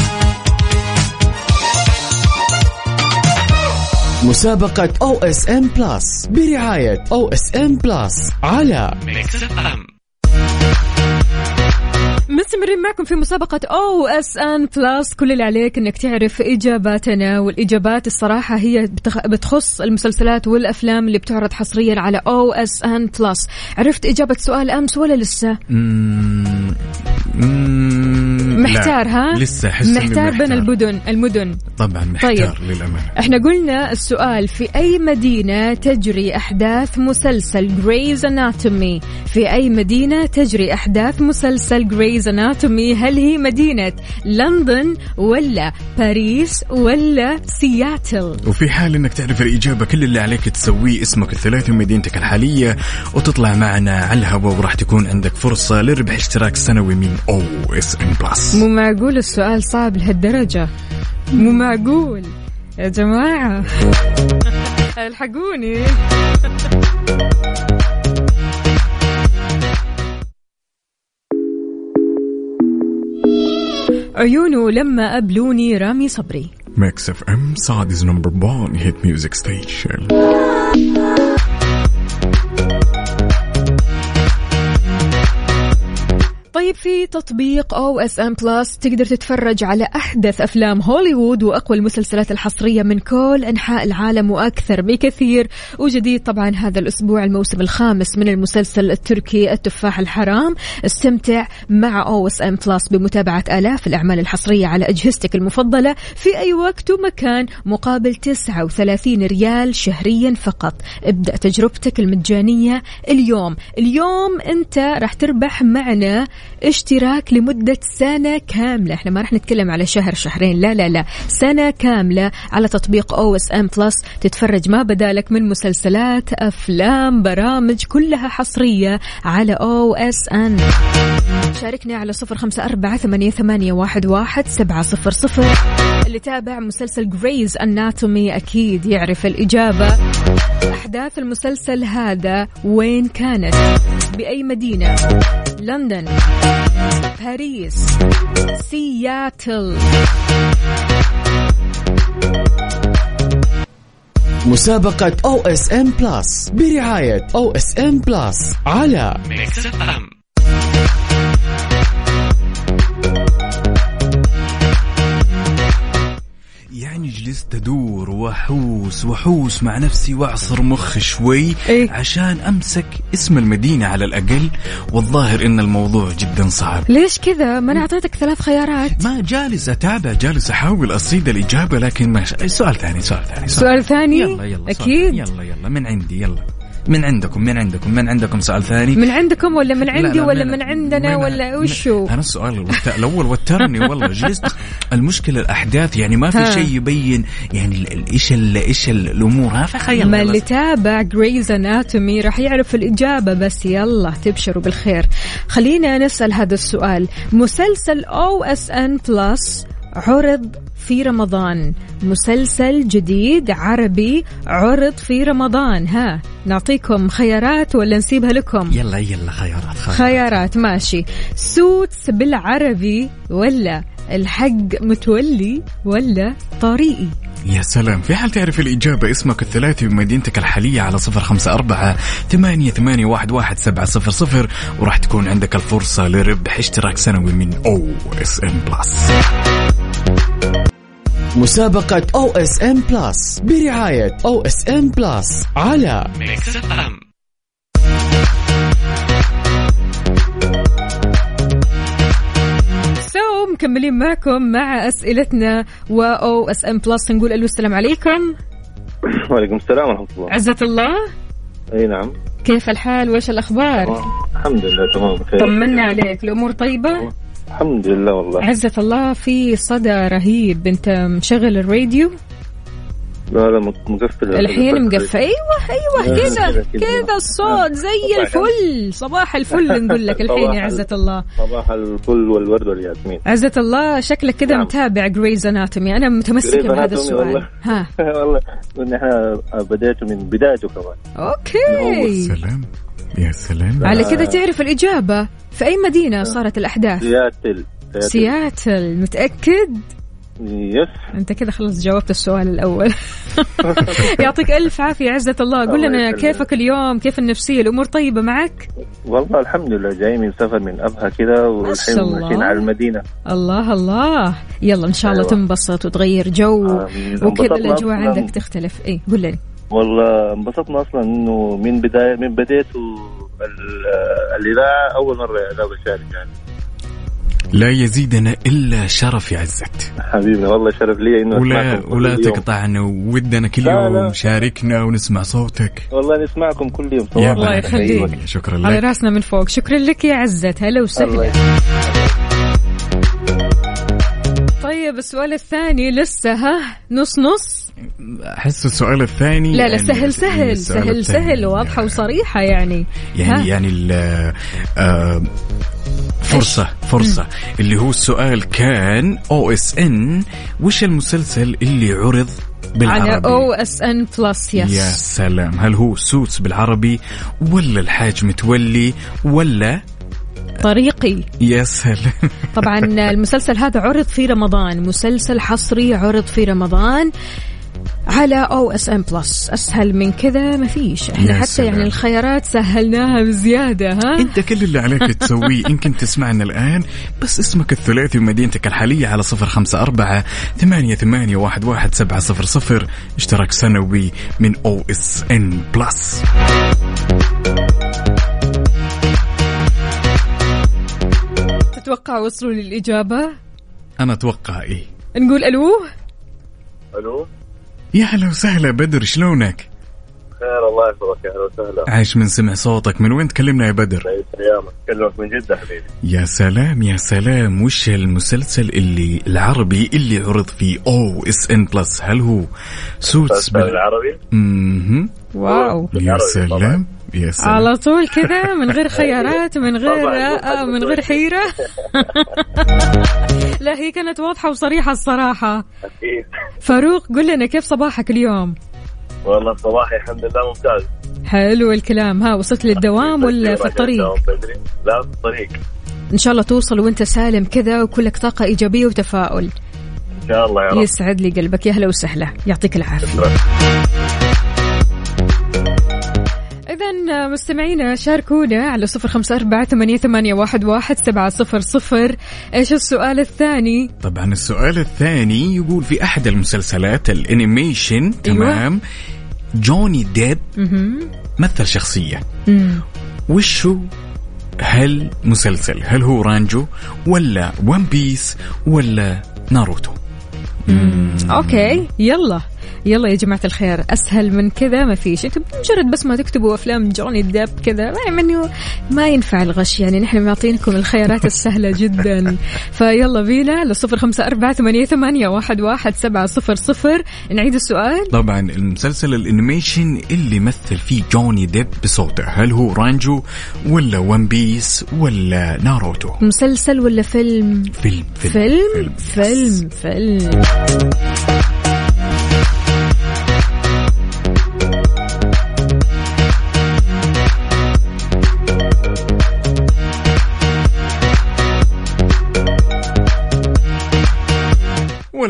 مسابقة أو اس ام بلس برعاية أو اس ام بلس على مستمرين معكم في مسابقة OSN Plus كل اللي عليك إنك تعرف إجاباتنا والإجابات الصراحة هي بتخ- بتخص المسلسلات والأفلام اللي بتعرض حصريا على OSN Plus عرفت إجابة سؤال أمس ولا لسه؟ مم. مم. محتار ها لسه إني محتار بين المدن المدن طبعا محتار طيب. للأمانة إحنا قلنا السؤال في أي مدينة تجري أحداث مسلسل Grey's Anatomy في أي مدينة تجري أحداث مسلسل Grey's Anatomy هل هي مدينة لندن ولا باريس ولا سياتل؟ وفي حال إنك تعرف الإجابة كل اللي عليك تسويه اسمك الثلاثي ومدينتك الحالية وتطلع معنا على الهواء وراح تكون عندك فرصة لربح اشتراك سنوي من O SN Plus مو معقول السؤال صعب لهالدرجة. مو معقول. يا جماعة. ألحقوني. عيونه لما قبلوني رامي صبري. Mix FM Saudi's number 1 hit music station طيب في تطبيق OSN Plus تقدر تتفرج على أحدث أفلام هوليوود وأقوى المسلسلات الحصرية من كل أنحاء العالم وأكثر بكثير. وجديد طبعا هذا الأسبوع الموسم الخامس من المسلسل التركي التفاح الحرام. استمتع مع OSN Plus بمتابعة آلاف الأعمال الحصرية على أجهزتك المفضلة في أي وقت ومكان مقابل 39 ريال شهريا فقط. ابدأ تجربتك المجانية اليوم. اليوم أنت راح تربح معنا اشتراك لمدة سنة كاملة. إحنا ما راح نتكلم على شهر شهرين لا لا لا. سنة كاملة على تطبيق OSN Plus تتفرج ما بدالك من مسلسلات أفلام برامج كلها حصرية على OSN شاركني على صفر خمسة أربعة ثمانية, واحد, سبعة صفر صفر. اللي تابع مسلسل Grey's Anatomy أكيد يعرف الإجابة. أحداث المسلسل هذا وين كانت؟ بأي مدينة؟ لندن باريس سياتل. مسابقة أو إس إم بلس برعاية أو إس إم بلس على يعني جلست ادور واحوس واحوس مع نفسي وأعصر مخي شوي إيه؟ عشان أمسك اسم المدينة على الأقل. والظاهر إن الموضوع جدا صعب. ليش كذا؟ ما أنا أعطيتك ثلاث خيارات. ما جالس أتابع جالس أحاول أصيد الإجابة لكن ما. سؤال ثاني سؤال ثاني سؤال. ثاني؟ يلا يلا سؤال ثاني. يلا يلا من عندي؟ يلا. من عندكم من عندكم من عندكم سؤال ثاني؟ من عندكم ولا من لا، عندي لا، ولا من- من عندنا من- ولا وشو؟ أنا السؤال الأول وترني والله جلست المشكلة الأحداث يعني ما في. شيء يبين يعني إيش إيش الأمور؟ ها فخيل ما اللي تابع Grey's Anatomy راح يعرف الإجابة بس يلا تبشروا بالخير. خلينا نسأل هذا السؤال. مسلسل OSN Plus عرض في رمضان. مسلسل جديد عربي عرض في رمضان. ها نعطيكم خيارات ولا نسيبها لكم؟ يلا يلا خيارات خيارات, خيارات ماشي. Suits بالعربي ولا الحاج متولي ولا طريقي؟ يا سلام. في حال تعرف الإجابة اسمك الثلاثي بمدينتك الحالية على صفر خمسة أربعة ثمانية, ثمانية واحد, واحد سبعة صفر صفر وراح تكون عندك الفرصة لربح اشتراك سنوي من OSN Plus. مسابقة OSN Plus برعاية أو إس إم بلس على so مكملين معكم مع أسئلتنا و OSN Plus نقول ألو السلام عليكم. وعليكم السلام ورحمة الله. عزة الله. أي نعم. كيف الحال؟ وإيش الأخبار. الحمد لله تمام بخير. طمنا عليك. الأمور طيبة؟ الحمد لله والله. عزة الله في صدى رهيب. أنت مشغل الراديو؟ لا لا مق- مقفل الحين مقفل. أيوه أيوه كذا كذا، الصوت زي صباح الفل صباح الفل نقول لك الحين يا عزة الله. صباح الفل والورد والياسمين. عزة الله شكلك كذا نعم. متابع Grey's Anatomy أنا Grey's بهذا السؤال. والله. ها. والله إن إحنا بديته من بدايته كمان. okay. سلام. يا سلام. على كذا تعرف الإجابة؟ في أي مدينة صارت الأحداث؟ سياتل. سياتل. متأكد؟ يس أنت كذا خلص جاوبت السؤال الأول. يعطيك ألف عافية عزة الله. قول لنا. كيفك اليوم؟ كيف النفسية؟ الأمور طيبة معك؟ والله الحمد لله. جاي من سفر من أبها كذا والحين. ماشيين على المدينة. الله الله. يلا إن شاء الله أيوة. تنبسط وتغير جو. وكذا أصلاً- عندك تختلف. إيه قول لي. والله انبسطنا أصلا إنه من بدايه من بديته ال- الإذاعة أول مرة إذاعة بشارك يعني. لا يزيدنا إلا شرف يا عزت حبيبي والله شرف لي إنه ولا ولا. تقطعنا ودنا كل لا، يوم لا. شاركنا ونسمع صوتك والله نسمعكم كل يوم يا. الله. يخليك. شكرا على لك راسنا من فوق شكرا لك يا عزت هلا وسهلا. طيب السؤال الثاني لسه ها نص نص أحس السؤال الثاني لا لا يعني سهل سهل سهل. سهل واضحة وصريحة يعني يعني ها؟ يعني ال- آه، فرصة فرصة. اللي هو السؤال كان OSN وش المسلسل اللي عرض بالعربي؟ على O SN Plus يا سلام. هل هو Suits بالعربي ولا الحاج متولي ولا طريقي. يا سلام. طبعا المسلسل هذا عرض في رمضان. مسلسل حصري عرض في رمضان. على OSN Plus أسهل من كذا ما فيش. إحنا حتى سلام. يعني الخيارات سهلناها بزيادة ها؟ أنت كل اللي عليك تسويه. كنت تسمعنا الآن بس اسمك الثلاثي ومدينتك الحالية على صفر خمسة أربعة ثمانية ثمانية واحد واحد سبعة صفر صفر. اشتراك سنوي من OSN Plus تتوقع وصلوا للإجابة؟ أنا أتوقع إيه. نقول ألو؟ ألو؟ يا هلا وسهلا بدر شلونك؟ خير الله يحفظك يا أهلا وسهلا. عايش من سمع صوتك من وين تكلمنا يا بدر؟ عيد ايامك أكلمك من جدة حبيبي. يا سلام يا سلام. وش المسلسل اللي العربي اللي عرض في OSN Plus هل هو Suits بال... العربي مهم. wow. يا سلام طبعاً. يا سلام. على طول كذا من غير خيارات من غير. آه من غير حيرة. لا هي كانت واضحة وصريحة الصراحة. فاروق قل لنا كيف صباحك اليوم؟ والله صباحي الحمد لله ممتاز. حلو الكلام. ها وصلت للدوام ولا في الطريق. لا في الطريق. إن شاء الله توصل وأنت سالم كذا وكلك طاقة إيجابية وتفاؤل. إن شاء الله يا رب. يسعد لي قلبك. يا هلا وسهلا. يعطيك العافية. مستمعينا شاركونا على صفر خمسة أربعة ثمانية, ثمانية واحد, واحد سبعة صفر صفر. إيش السؤال الثاني؟ طبعا السؤال الثاني يقول في أحد المسلسلات ال animation تمام جوني ديب. مثل شخصية. مم. وش هو هل مسلسل هل هو Rango ولا One Piece ولا Naruto؟ okay يلا. يلا يا جماعة الخير أسهل من كذا ما فيش. أنتم مجرد بس ما تكتبوا أفلام جوني ديب كذا يعني منه ما ينفع الغش. يعني نحن معطينكم الخيارات السهلة جدا. فيلا بينا لصفر خمسة أربعة ثمانية, ثمانية واحد, واحد سبعة صفر صفر. نعيد السؤال. طبعا المسلسل ال animation اللي مثل فيه جوني ديب بصوته هل هو Rango ولا One Piece ولا ناروتو؟ مسلسل ولا فيلم فيلم؟ فيلم. فيلم فيلم.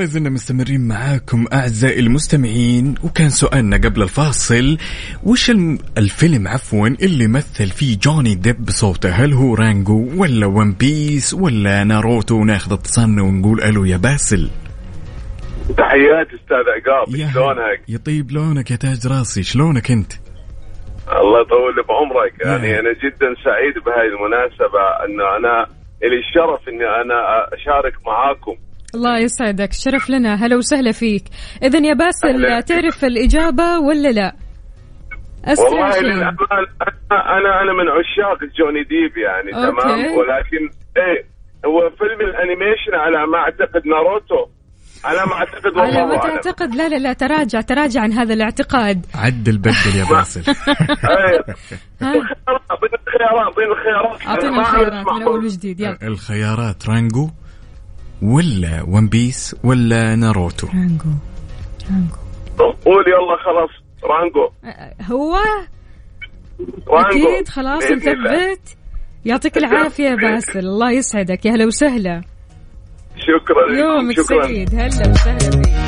ولا زلنا مستمرين معاكم أعزائي المستمعين وكان سؤالنا قبل الفاصل وش الفيلم عفوا اللي مثل فيه جوني ديب بصوته؟ هل هو Rango ولا One Piece ولا ناروتو؟ ناخذ اتصالنا ونقول ألو يا باسل. تحياتي أستاذ عقاب شلونك؟ يا طيب شلونك يا تاج راسي شلونك أنت؟ الله يطول لي بعمرك. يعني أنا جدا سعيد بهذه المناسبة انه أنا لي الشرف إني أنا أشارك معاكم الله يسعدك. شرف لنا. هلا وسهلا فيك. إذا يا باسل. تعرف الإجابة ولا لا؟ أسرع والله للأمانة أنا أنا أنا من عشاق جوني ديب يعني okay. تمام؟ ولكن إيه هو فيلم ال animation على ما أعتقد ناروتو. على ما أعتقد على والله ما أعلم. تعتقد؟ لا لا لا تراجع تراجع عن هذا الاعتقاد. عدل بدل يا باسل. إيه. الخيارات اعطيني الخيارات ما أعرف الخيارات من. أول وجديد. يلا. الخيارات Rango. ولا One Piece ولا Naruto Rango Rango. قول يلا خلاص Rango. هو؟ Rango. أكيد خلاص. نثبت يعطيك العافية يا باسل. الله يسعدك. يا هلا وسهلا. شكرا يومك شكرا. سعيد. هلا وسهلا فيك.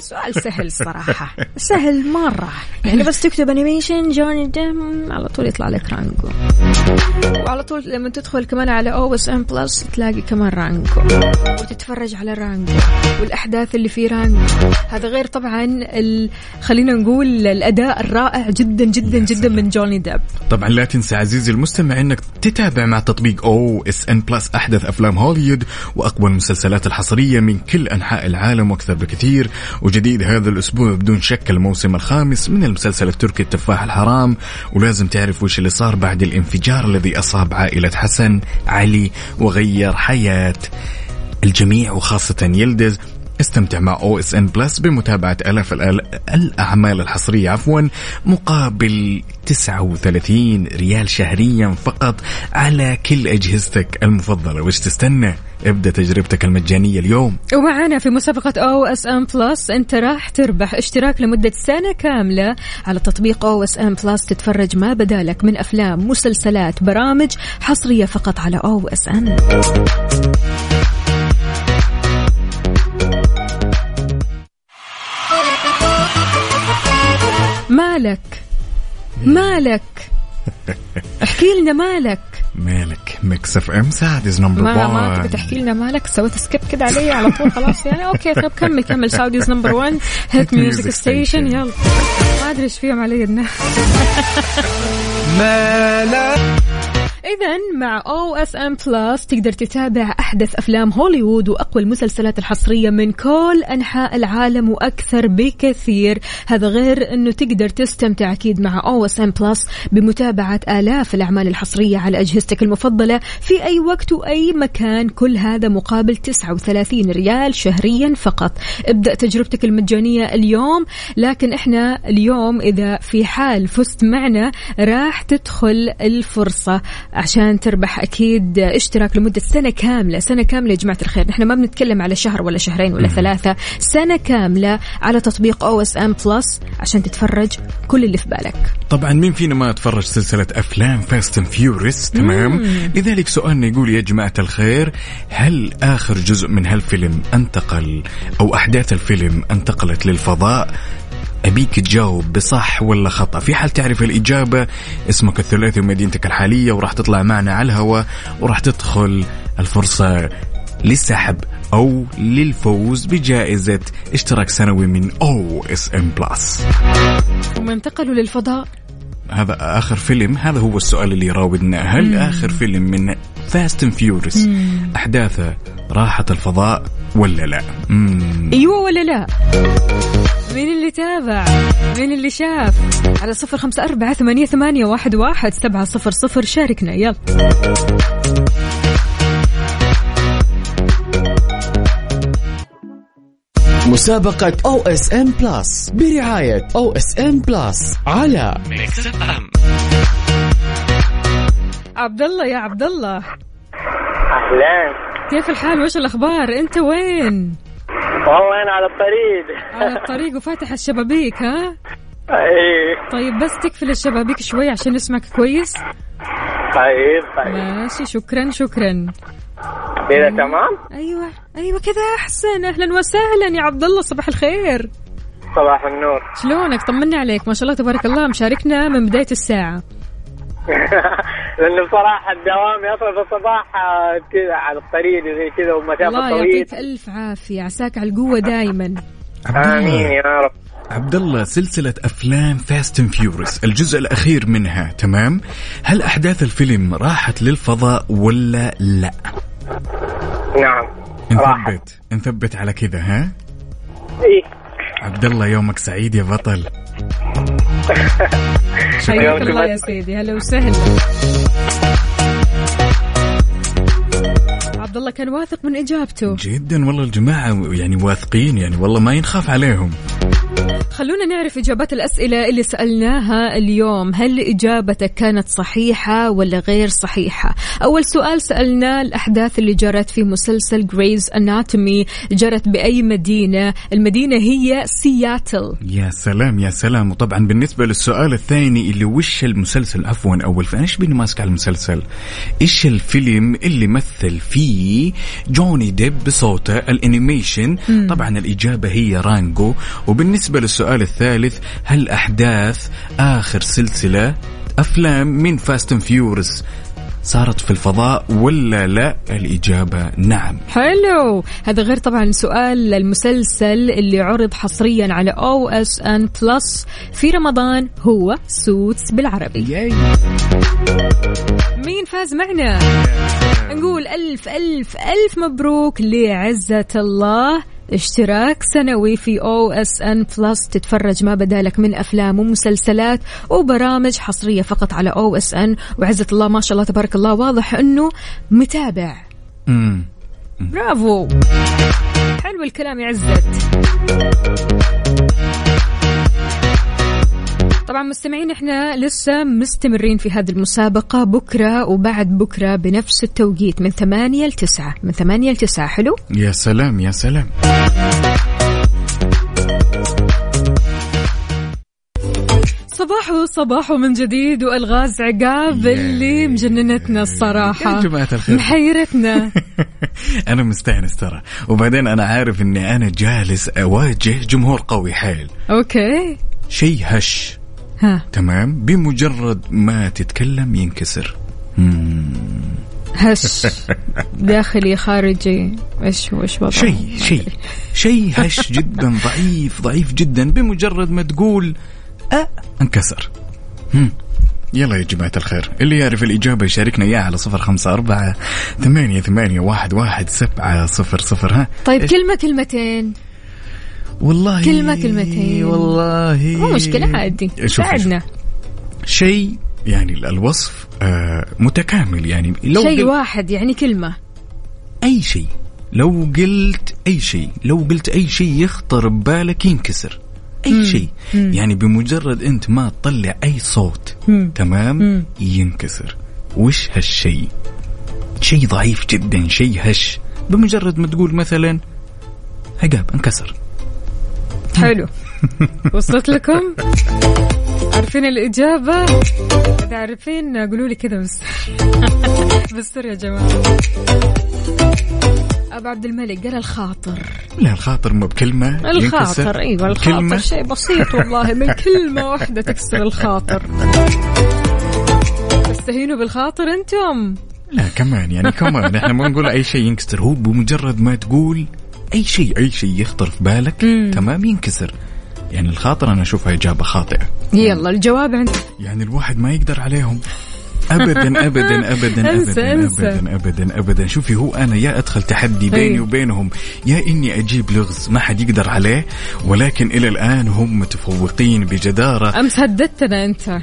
سؤال سهل صراحة. سهل مرة. يعني بس تكتب animation جوني ديب على طول يطلع لك رانجو وعلى طول لما تدخل كمان على OSN Plus تلاقي كمان رانجو وتتفرج على رانجو والأحداث اللي في رانجو هذا غير طبعا ال... خلينا نقول الأداء الرائع جدا جدا جدا من جوني ديب طبعا لا تنسى عزيزي المستمع إنك تتابع مع تطبيق OSN Plus أحدث أفلام هوليوود وأقوى المسلسلات الحصرية من كل أنحاء العالم وأكثر بكثير. وجديد هذا الأسبوع بدون شك الموسم الخامس من المسلسل التركي التفاح الحرام ولازم تعرف وش اللي صار بعد الانفجار الذي أصاب عائلة حسن علي وغير حياة الجميع وخاصة يلدز. استمتع مع OSN Plus بمتابعة آلاف الأل- الأعمال الحصرية عفوا مقابل 39 ريال شهريا فقط على كل أجهزتك المفضلة. وش تستنى؟ ابدأ تجربتك المجانية اليوم. ومعنا في مسابقة OSN Plus أنت راح تربح اشتراك لمدة سنة كاملة على تطبيق OSN Plus تتفرج ما بدالك من أفلام مسلسلات برامج حصرية فقط على OSN مالك؟ مالك. احكي لنا مالك. مالك. Mix FM Saudi's number ما ما تبي تحكي لنا مالك. سويت skip كده علي على طول خلاص يعني. okay طب كمل كمل. Saudi's number 1 hit music station. يلا. ما أدري إيش فيهم علي الناس. إذا مع OSN Plus تقدر تتابع أحدث أفلام هوليوود وأقوى المسلسلات الحصرية من كل أنحاء العالم وأكثر بكثير، هذا غير إنه تقدر تستمتع أكيد مع OSN Plus بمتابعة آلاف الأعمال الحصرية على أجهزتك المفضلة في أي وقت وأي مكان، كل هذا مقابل 39 ريال شهريا فقط. ابدأ تجربتك المجانية اليوم، لكن إحنا اليوم إذا في حال فزت معنا راح تدخل الفرصة عشان تربح أكيد اشتراك لمدة سنة كاملة سنة كاملة يا جماعة الخير. نحن ما بنتكلم على شهر ولا شهرين ولا ثلاثة. سنة كاملة على تطبيق OSN Plus عشان تتفرج كل اللي في بالك. طبعا مين فينا ما تفرج سلسلة أفلام Fast and Furious تمام؟ لذلك سؤالنا يقول يا جماعة الخير هل آخر جزء من هالفيلم انتقل أو أحداث الفيلم انتقلت للفضاء؟ أبيك تجاوب بصح ولا خطأ؟ في حال تعرف الإجابة اسمك الثلاثي ومدينتك الحالية وراح تطلع معنا على الهواء وراح تدخل الفرصة للسحب أو للفوز بجائزة اشتراك سنوي من OSN Plus هم انتقلوا للفضاء؟ هذا آخر فيلم. هذا هو السؤال اللي يراودنا. هل آخر فيلم من Fast and Furious أحداثه راحت الفضاء ولا لا؟ مم. أيوه ولا لا؟ مين اللي تابع؟ مين اللي شاف؟ على صفر خمسة أربعة ثمانية, ثمانية واحد, واحد سبعة صفر صفر شاركنا يلا. مسابقة OSN Plus برعاية OSN Plus على عبد الله يا عبد الله اهلين كيف الحال؟ وش الأخبار؟ أنت وين؟ والله أنا على الطريق. على الطريق وفاتح الشبابيك ها؟ إيه طيب بس تقفل الشبابيك شوي عشان نسمعك كويس. طيب طيب. ماشي شكرا شكرا. كذا تمام؟ أيوه أيوه كذا أحسن. أهلا وسهلا يا عبد الله صباح الخير. صباح النور. شلونك؟ طمنا عليك ما شاء الله تبارك الله مشاركنا من بداية الساعة. لأنه بصراحة الدوام أصلا في الصباح آه، كذا على الطريق زي كذا ومسافه الله طويله يعطيك ألف عافية عساك على القوة دائما امين الله. يا رب. عبد الله سلسلة أفلام Fast and Furious الجزء الأخير منها تمام؟ هل أحداث الفيلم راحت للفضاء ولا لا؟ نعم نثبت نثبت على كذا ها؟ إيه. عبد الله يومك سعيد يا بطل. حياك الله يا سيدي. هلا وسهلا. عبد الله كان واثق من إجابته. جدا والله الجماعة يعني واثقين يعني والله ما ينخاف عليهم. خلونا نعرف إجابات الأسئلة اللي سألناها اليوم. هل إجابتك كانت صحيحة ولا غير صحيحة؟ أول سؤال سألنا الأحداث اللي جرت في مسلسل Grey's Anatomy جرت بأي مدينة؟ المدينة هي سياتل يا سلام يا سلام. وطبعا بالنسبة للسؤال الثاني اللي وش المسلسل؟ عفوا أول فأنا إيش بيني ماسك على المسلسل؟ إيش الفيلم اللي مثل فيه جوني ديب بصوته ال animation؟ طبعا الإجابة هي رانجو. وبالنسبة للسؤال الثالث هل أحداث آخر سلسلة أفلام من Fast and Furious صارت في الفضاء ولا لا؟ الإجابة نعم. حلو. هذا غير طبعا سؤال المسلسل اللي عرض حصريا على OSN Plus في رمضان هو Suits بالعربي. yay. مين فاز معنا؟ نقول ألف ألف ألف مبروك لعزة الله. اشتراك سنوي في OSN Plus تتفرج ما بدالك من أفلام ومسلسلات وبرامج حصرية فقط على OSN وعزة الله ما شاء الله تبارك الله واضح إنه متابع. برافو. حلو الكلام يا عزت. طبعا مستمعين إحنا لسه مستمرين في هذه المسابقة. بكرة وبعد بكرة بنفس التوقيت من ثمانية لتسعة من ثمانية لتسعة حلو؟ يا سلام يا سلام. صباح صباح من جديد وألغاز عقاب اللي مجننتنا الصراحة. يا جماعة الخير. محيرتنا. أنا مستأنس ترى. وبعدين أنا عارف إني أنا جالس أواجه جمهور قوي حيل. أوكي. شيء هش. ها. تمام؟ بمجرد ما تتكلم ينكسر. مم. هش. داخلي خارجي. إيش إيش وضعه؟ شيء شيء. شيء هش جدا ضعيف ضعيف جدا. بمجرد ما تقول أه انكسر. هم. يلا يا جماعة الخير. اللي يعرف الإجابة يشاركنا إياها على صفر خمسة أربعة ثمانية ثمانية واحد واحد سبعة صفر صفر. ها؟ طيب؟ كلمة كلمتين. والله كلمة كلمتين. والله مو مشكلة عادي. ساعدنا شيء يعني الوصف آه متكامل يعني. لو شيء واحد يعني كلمة. أي شيء. لو قلت أي شيء لو قلت أي شيء يخطر ببالك ينكسر. أي شيء. يعني بمجرد أنت ما تطلع أي صوت مم. تمام؟ مم. ينكسر. وش هالشيء؟ شيء ضعيف جدا شيء هش. بمجرد ما تقول مثلا عقاب انكسر. حلو. وصلت لكم. عارفين الإجابة؟ إذا عارفين قولوا لي كذا بس. بالسر يا جماعة. أبو عبد الملك قال الخاطر. لا الخاطر مو بكلمة الخاطر. إيوه الخاطر شيء بسيط والله من كلمة واحدة تكسر الخاطر. تستهينوا بالخاطر أنتم؟ لا كمان يعني كمان إحنا ما نقول أي شيء ينكسر. هو بمجرد ما تقول أي شيء أي شيء يخطر في بالك مم. تمام ينكسر. يعني الخاطر أنا أشوفها إجابة خاطئة. يلا الجواب عند يعني الواحد ما يقدر عليهم. ابدا ابدا ابدا ابدا. ابدا ابدا ابدا. شوفي هو أنا يا أدخل تحدي بيني. وبينهم يا إني أجيب لغز ما حد يقدر عليه ولكن إلى الآن هم متفوقين بجدارة. أمس هددتنا أنت.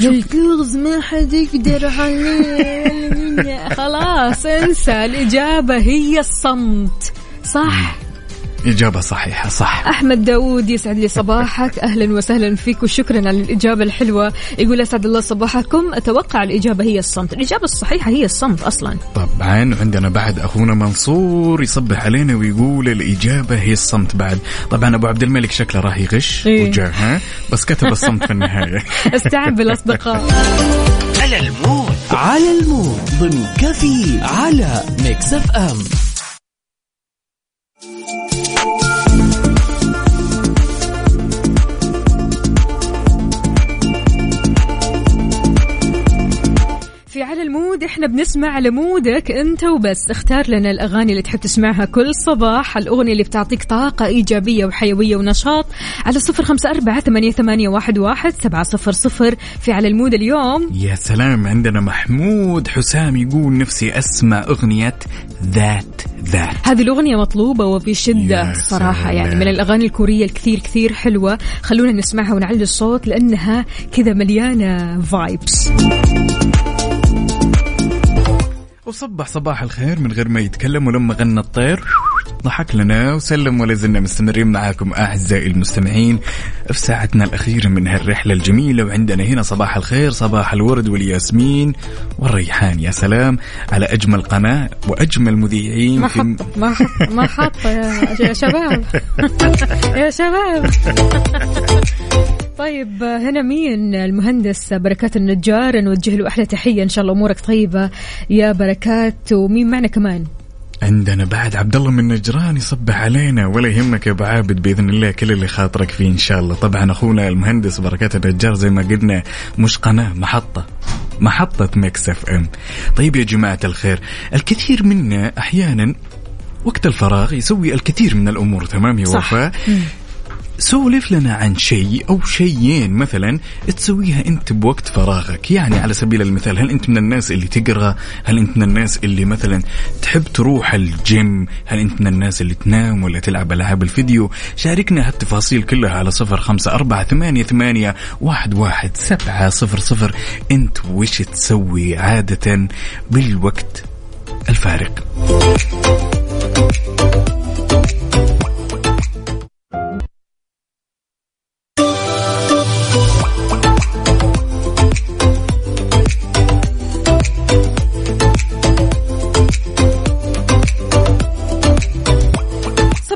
قلت لغز ما حد يقدر عليه. خلاص انسى. الإجابة هي الصمت. صح؟ إجابة صحيحة صح. أحمد داوود يسعد لي صباحك. أهلا وسهلا فيك وشكرا على الإجابة الحلوة. يقول أسعد الله صباحكم. أتوقع الإجابة هي الصمت. الإجابة الصحيحة هي الصمت أصلا. طبعا عندنا بعد أخونا منصور يصبح علينا ويقول الإجابة هي الصمت بعد. طبعا أبو عبد الملك شكله راح يغش إيه. وجاه ها؟ بس كتب الصمت في النهاية. استعن بالأصدقاء. على ال mood. على ال mood. ضمن كفي على Mix FM. Thank you. في على ال mood إحنا بنسمع على mood ك أنت وبس. اختار لنا الأغاني اللي تحب تسمعها كل صباح. الأغنية اللي بتعطيك طاقة إيجابية وحيوية ونشاط على صفر خمسة أربعة ثمانية, ثمانية واحد, واحد سبعة صفر صفر في على ال mood اليوم. يا سلام عندنا محمود حسام يقول نفسي أسمع أغنية ذات ذات. هذه الأغنية مطلوبة وبشدة صراحة. يعني من الأغاني الكورية الكثير كثير حلوة. خلونا نسمعها ونعلي الصوت لأنها كذا مليانة فايبس وصبح صباح الخير من غير ما يتكلم ولما غنى الطير. ضحك لنا وسلم ولا زلنا مستمرين معاكم أعزائي المستمعين في ساعتنا الأخيرة من هالرحلة الجميلة. وعندنا هنا صباح الخير صباح الورد والياسمين والريحان. يا سلام على أجمل قناة وأجمل مذيعين ما حط ما حط ما حط يا شباب. يا شباب. طيب هنا مين المهندس بركات النجار؟ نوجه له أحلى تحية إن شاء الله أمورك طيبة يا بركات ومين معنا كمان؟ عندنا بعد عبد الله من نجران يصبح علينا ولا يهمك يا أبو عابد بإذن الله كل اللي خاطرك فيه إن شاء الله. طبعا أخونا المهندس بركات النجار زي ما قلنا مش قناة محطة. محطة Mix FM. طيب يا جماعة الخير الكثير منا أحيانا وقت الفراغ يسوي الكثير من الأمور تمام يا صح. وفاء؟ سولف لنا عن شيء أو شيئين مثلا تسويها أنت بوقت فراغك. يعني على سبيل المثال هل أنت من الناس اللي تقرأ؟ هل أنت من الناس اللي مثلا تحب تروح الجيم؟ هل أنت من الناس اللي تنام ولا تلعب ألعاب الفيديو؟ شاركنا هالتفاصيل كلها على صفر خمسة أربعة ثمانية ثمانية واحد واحد سبعة صفر صفر. أنت وش تسوي عادة بالوقت الفارغ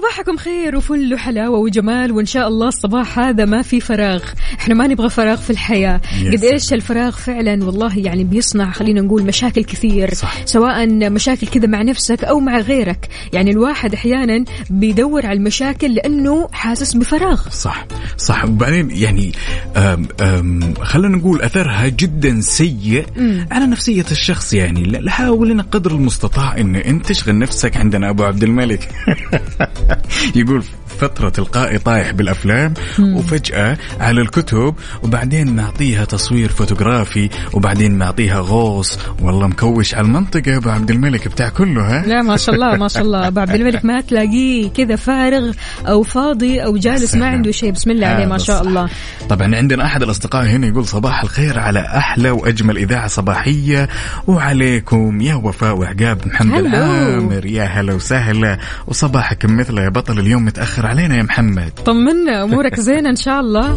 صباحكم خير وفل وحلاوة وجمال وإن شاء الله الصباح هذا ما في فراغ. إحنا ما نبغى فراغ في الحياة. Yes. قد إيش الفراغ فعلا والله يعني بيصنع خلينا نقول مشاكل كثير. صح. سواء مشاكل كذا مع نفسك أو مع غيرك. يعني الواحد أحيانا بيدور على المشاكل لأنه حاسس بفراغ. صح. صح. وبعدين يعني خلينا نقول أثرها جدا سيء على نفسية الشخص يعني. حاول قدر المستطاع إن أنت تشغل نفسك عندنا أبو عبد الملك. يقول فترة تلقائي طايح بالأفلام وفجأة على الكتب وبعدين نعطيها تصوير فوتوغرافي وبعدين نعطيها غوص. والله مكوش على المنطقة أبو عبد الملك بتاع كله ها؟ لا ما شاء الله ما شاء الله. أبو عبد الملك ما تلاقيه كذا فارغ أو فاضي أو جالس ما. عنده شيء. بسم الله عليه ما شاء. الله. طبعا عندنا أحد الأصدقاء هنا يقول صباح الخير على أحلى وأجمل إذاعة صباحية. وعليكم يا وفاء وعقاب محمد. العامر. يا هلا وسهلا. وصباحك مثله يا بطل اليوم متاخر علينا يا محمد. طمنا أمورك زينة إن شاء الله.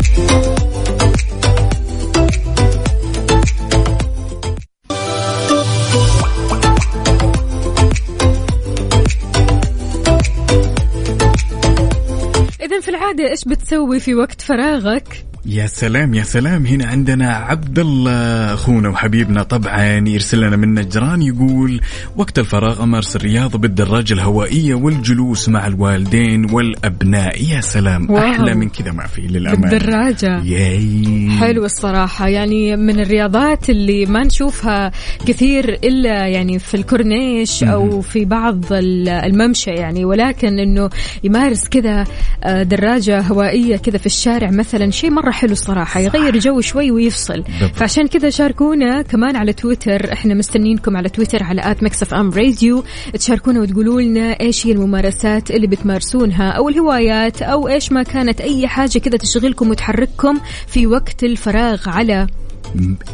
اذا في العادة إيش بتسوي في وقت فراغك؟ يا سلام يا سلام. هنا عندنا عبد الله أخونا وحبيبنا. طبعا يرسل لنا من نجران يقول وقت الفراغ امارس الرياضه بالدراجه الهوائية والجلوس مع الوالدين والأبناء. يا سلام. wow. أحلى من كذا ما في للامانه بالدراجه yay. حلو الصراحة. يعني من الرياضات اللي ما نشوفها كثير إلا يعني في الكورنيش أو في بعض ال- الممشى يعني. ولكن إنه يمارس كذا آه، دراجة هوائية كذا في الشارع مثلا شيء مرة حلو الصراحة يغير جو شوي ويفصل بالضبط. فعشان كذا شاركونا كمان على تويتر إحنا مستنينكم على تويتر على at Mix FM Radio تشاركونا وتقولوا لنا إيش هي الممارسات اللي بتمارسونها أو الهوايات أو إيش ما كانت أي حاجة كذا تشغلكم وتحرككم في وقت الفراغ على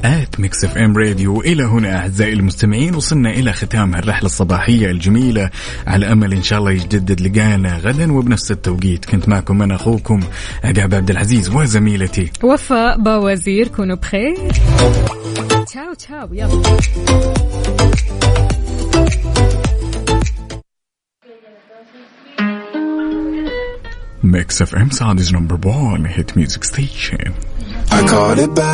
at Mix FM Radio إلى هنا أعزائي المستمعين وصلنا إلى ختام الرحلة الصباحية الجميلة. على أمل إن شاء الله يجدد لقانا غدا وبنفس التوقيت كنت معكم أنا أخوكم عقاب عبد العزيز وزميلتي. وفاء باوزير كونوا بخير. تشاو تشاو يلا. ميكس اف ام Saudi's number one hit music station. I caught it bad.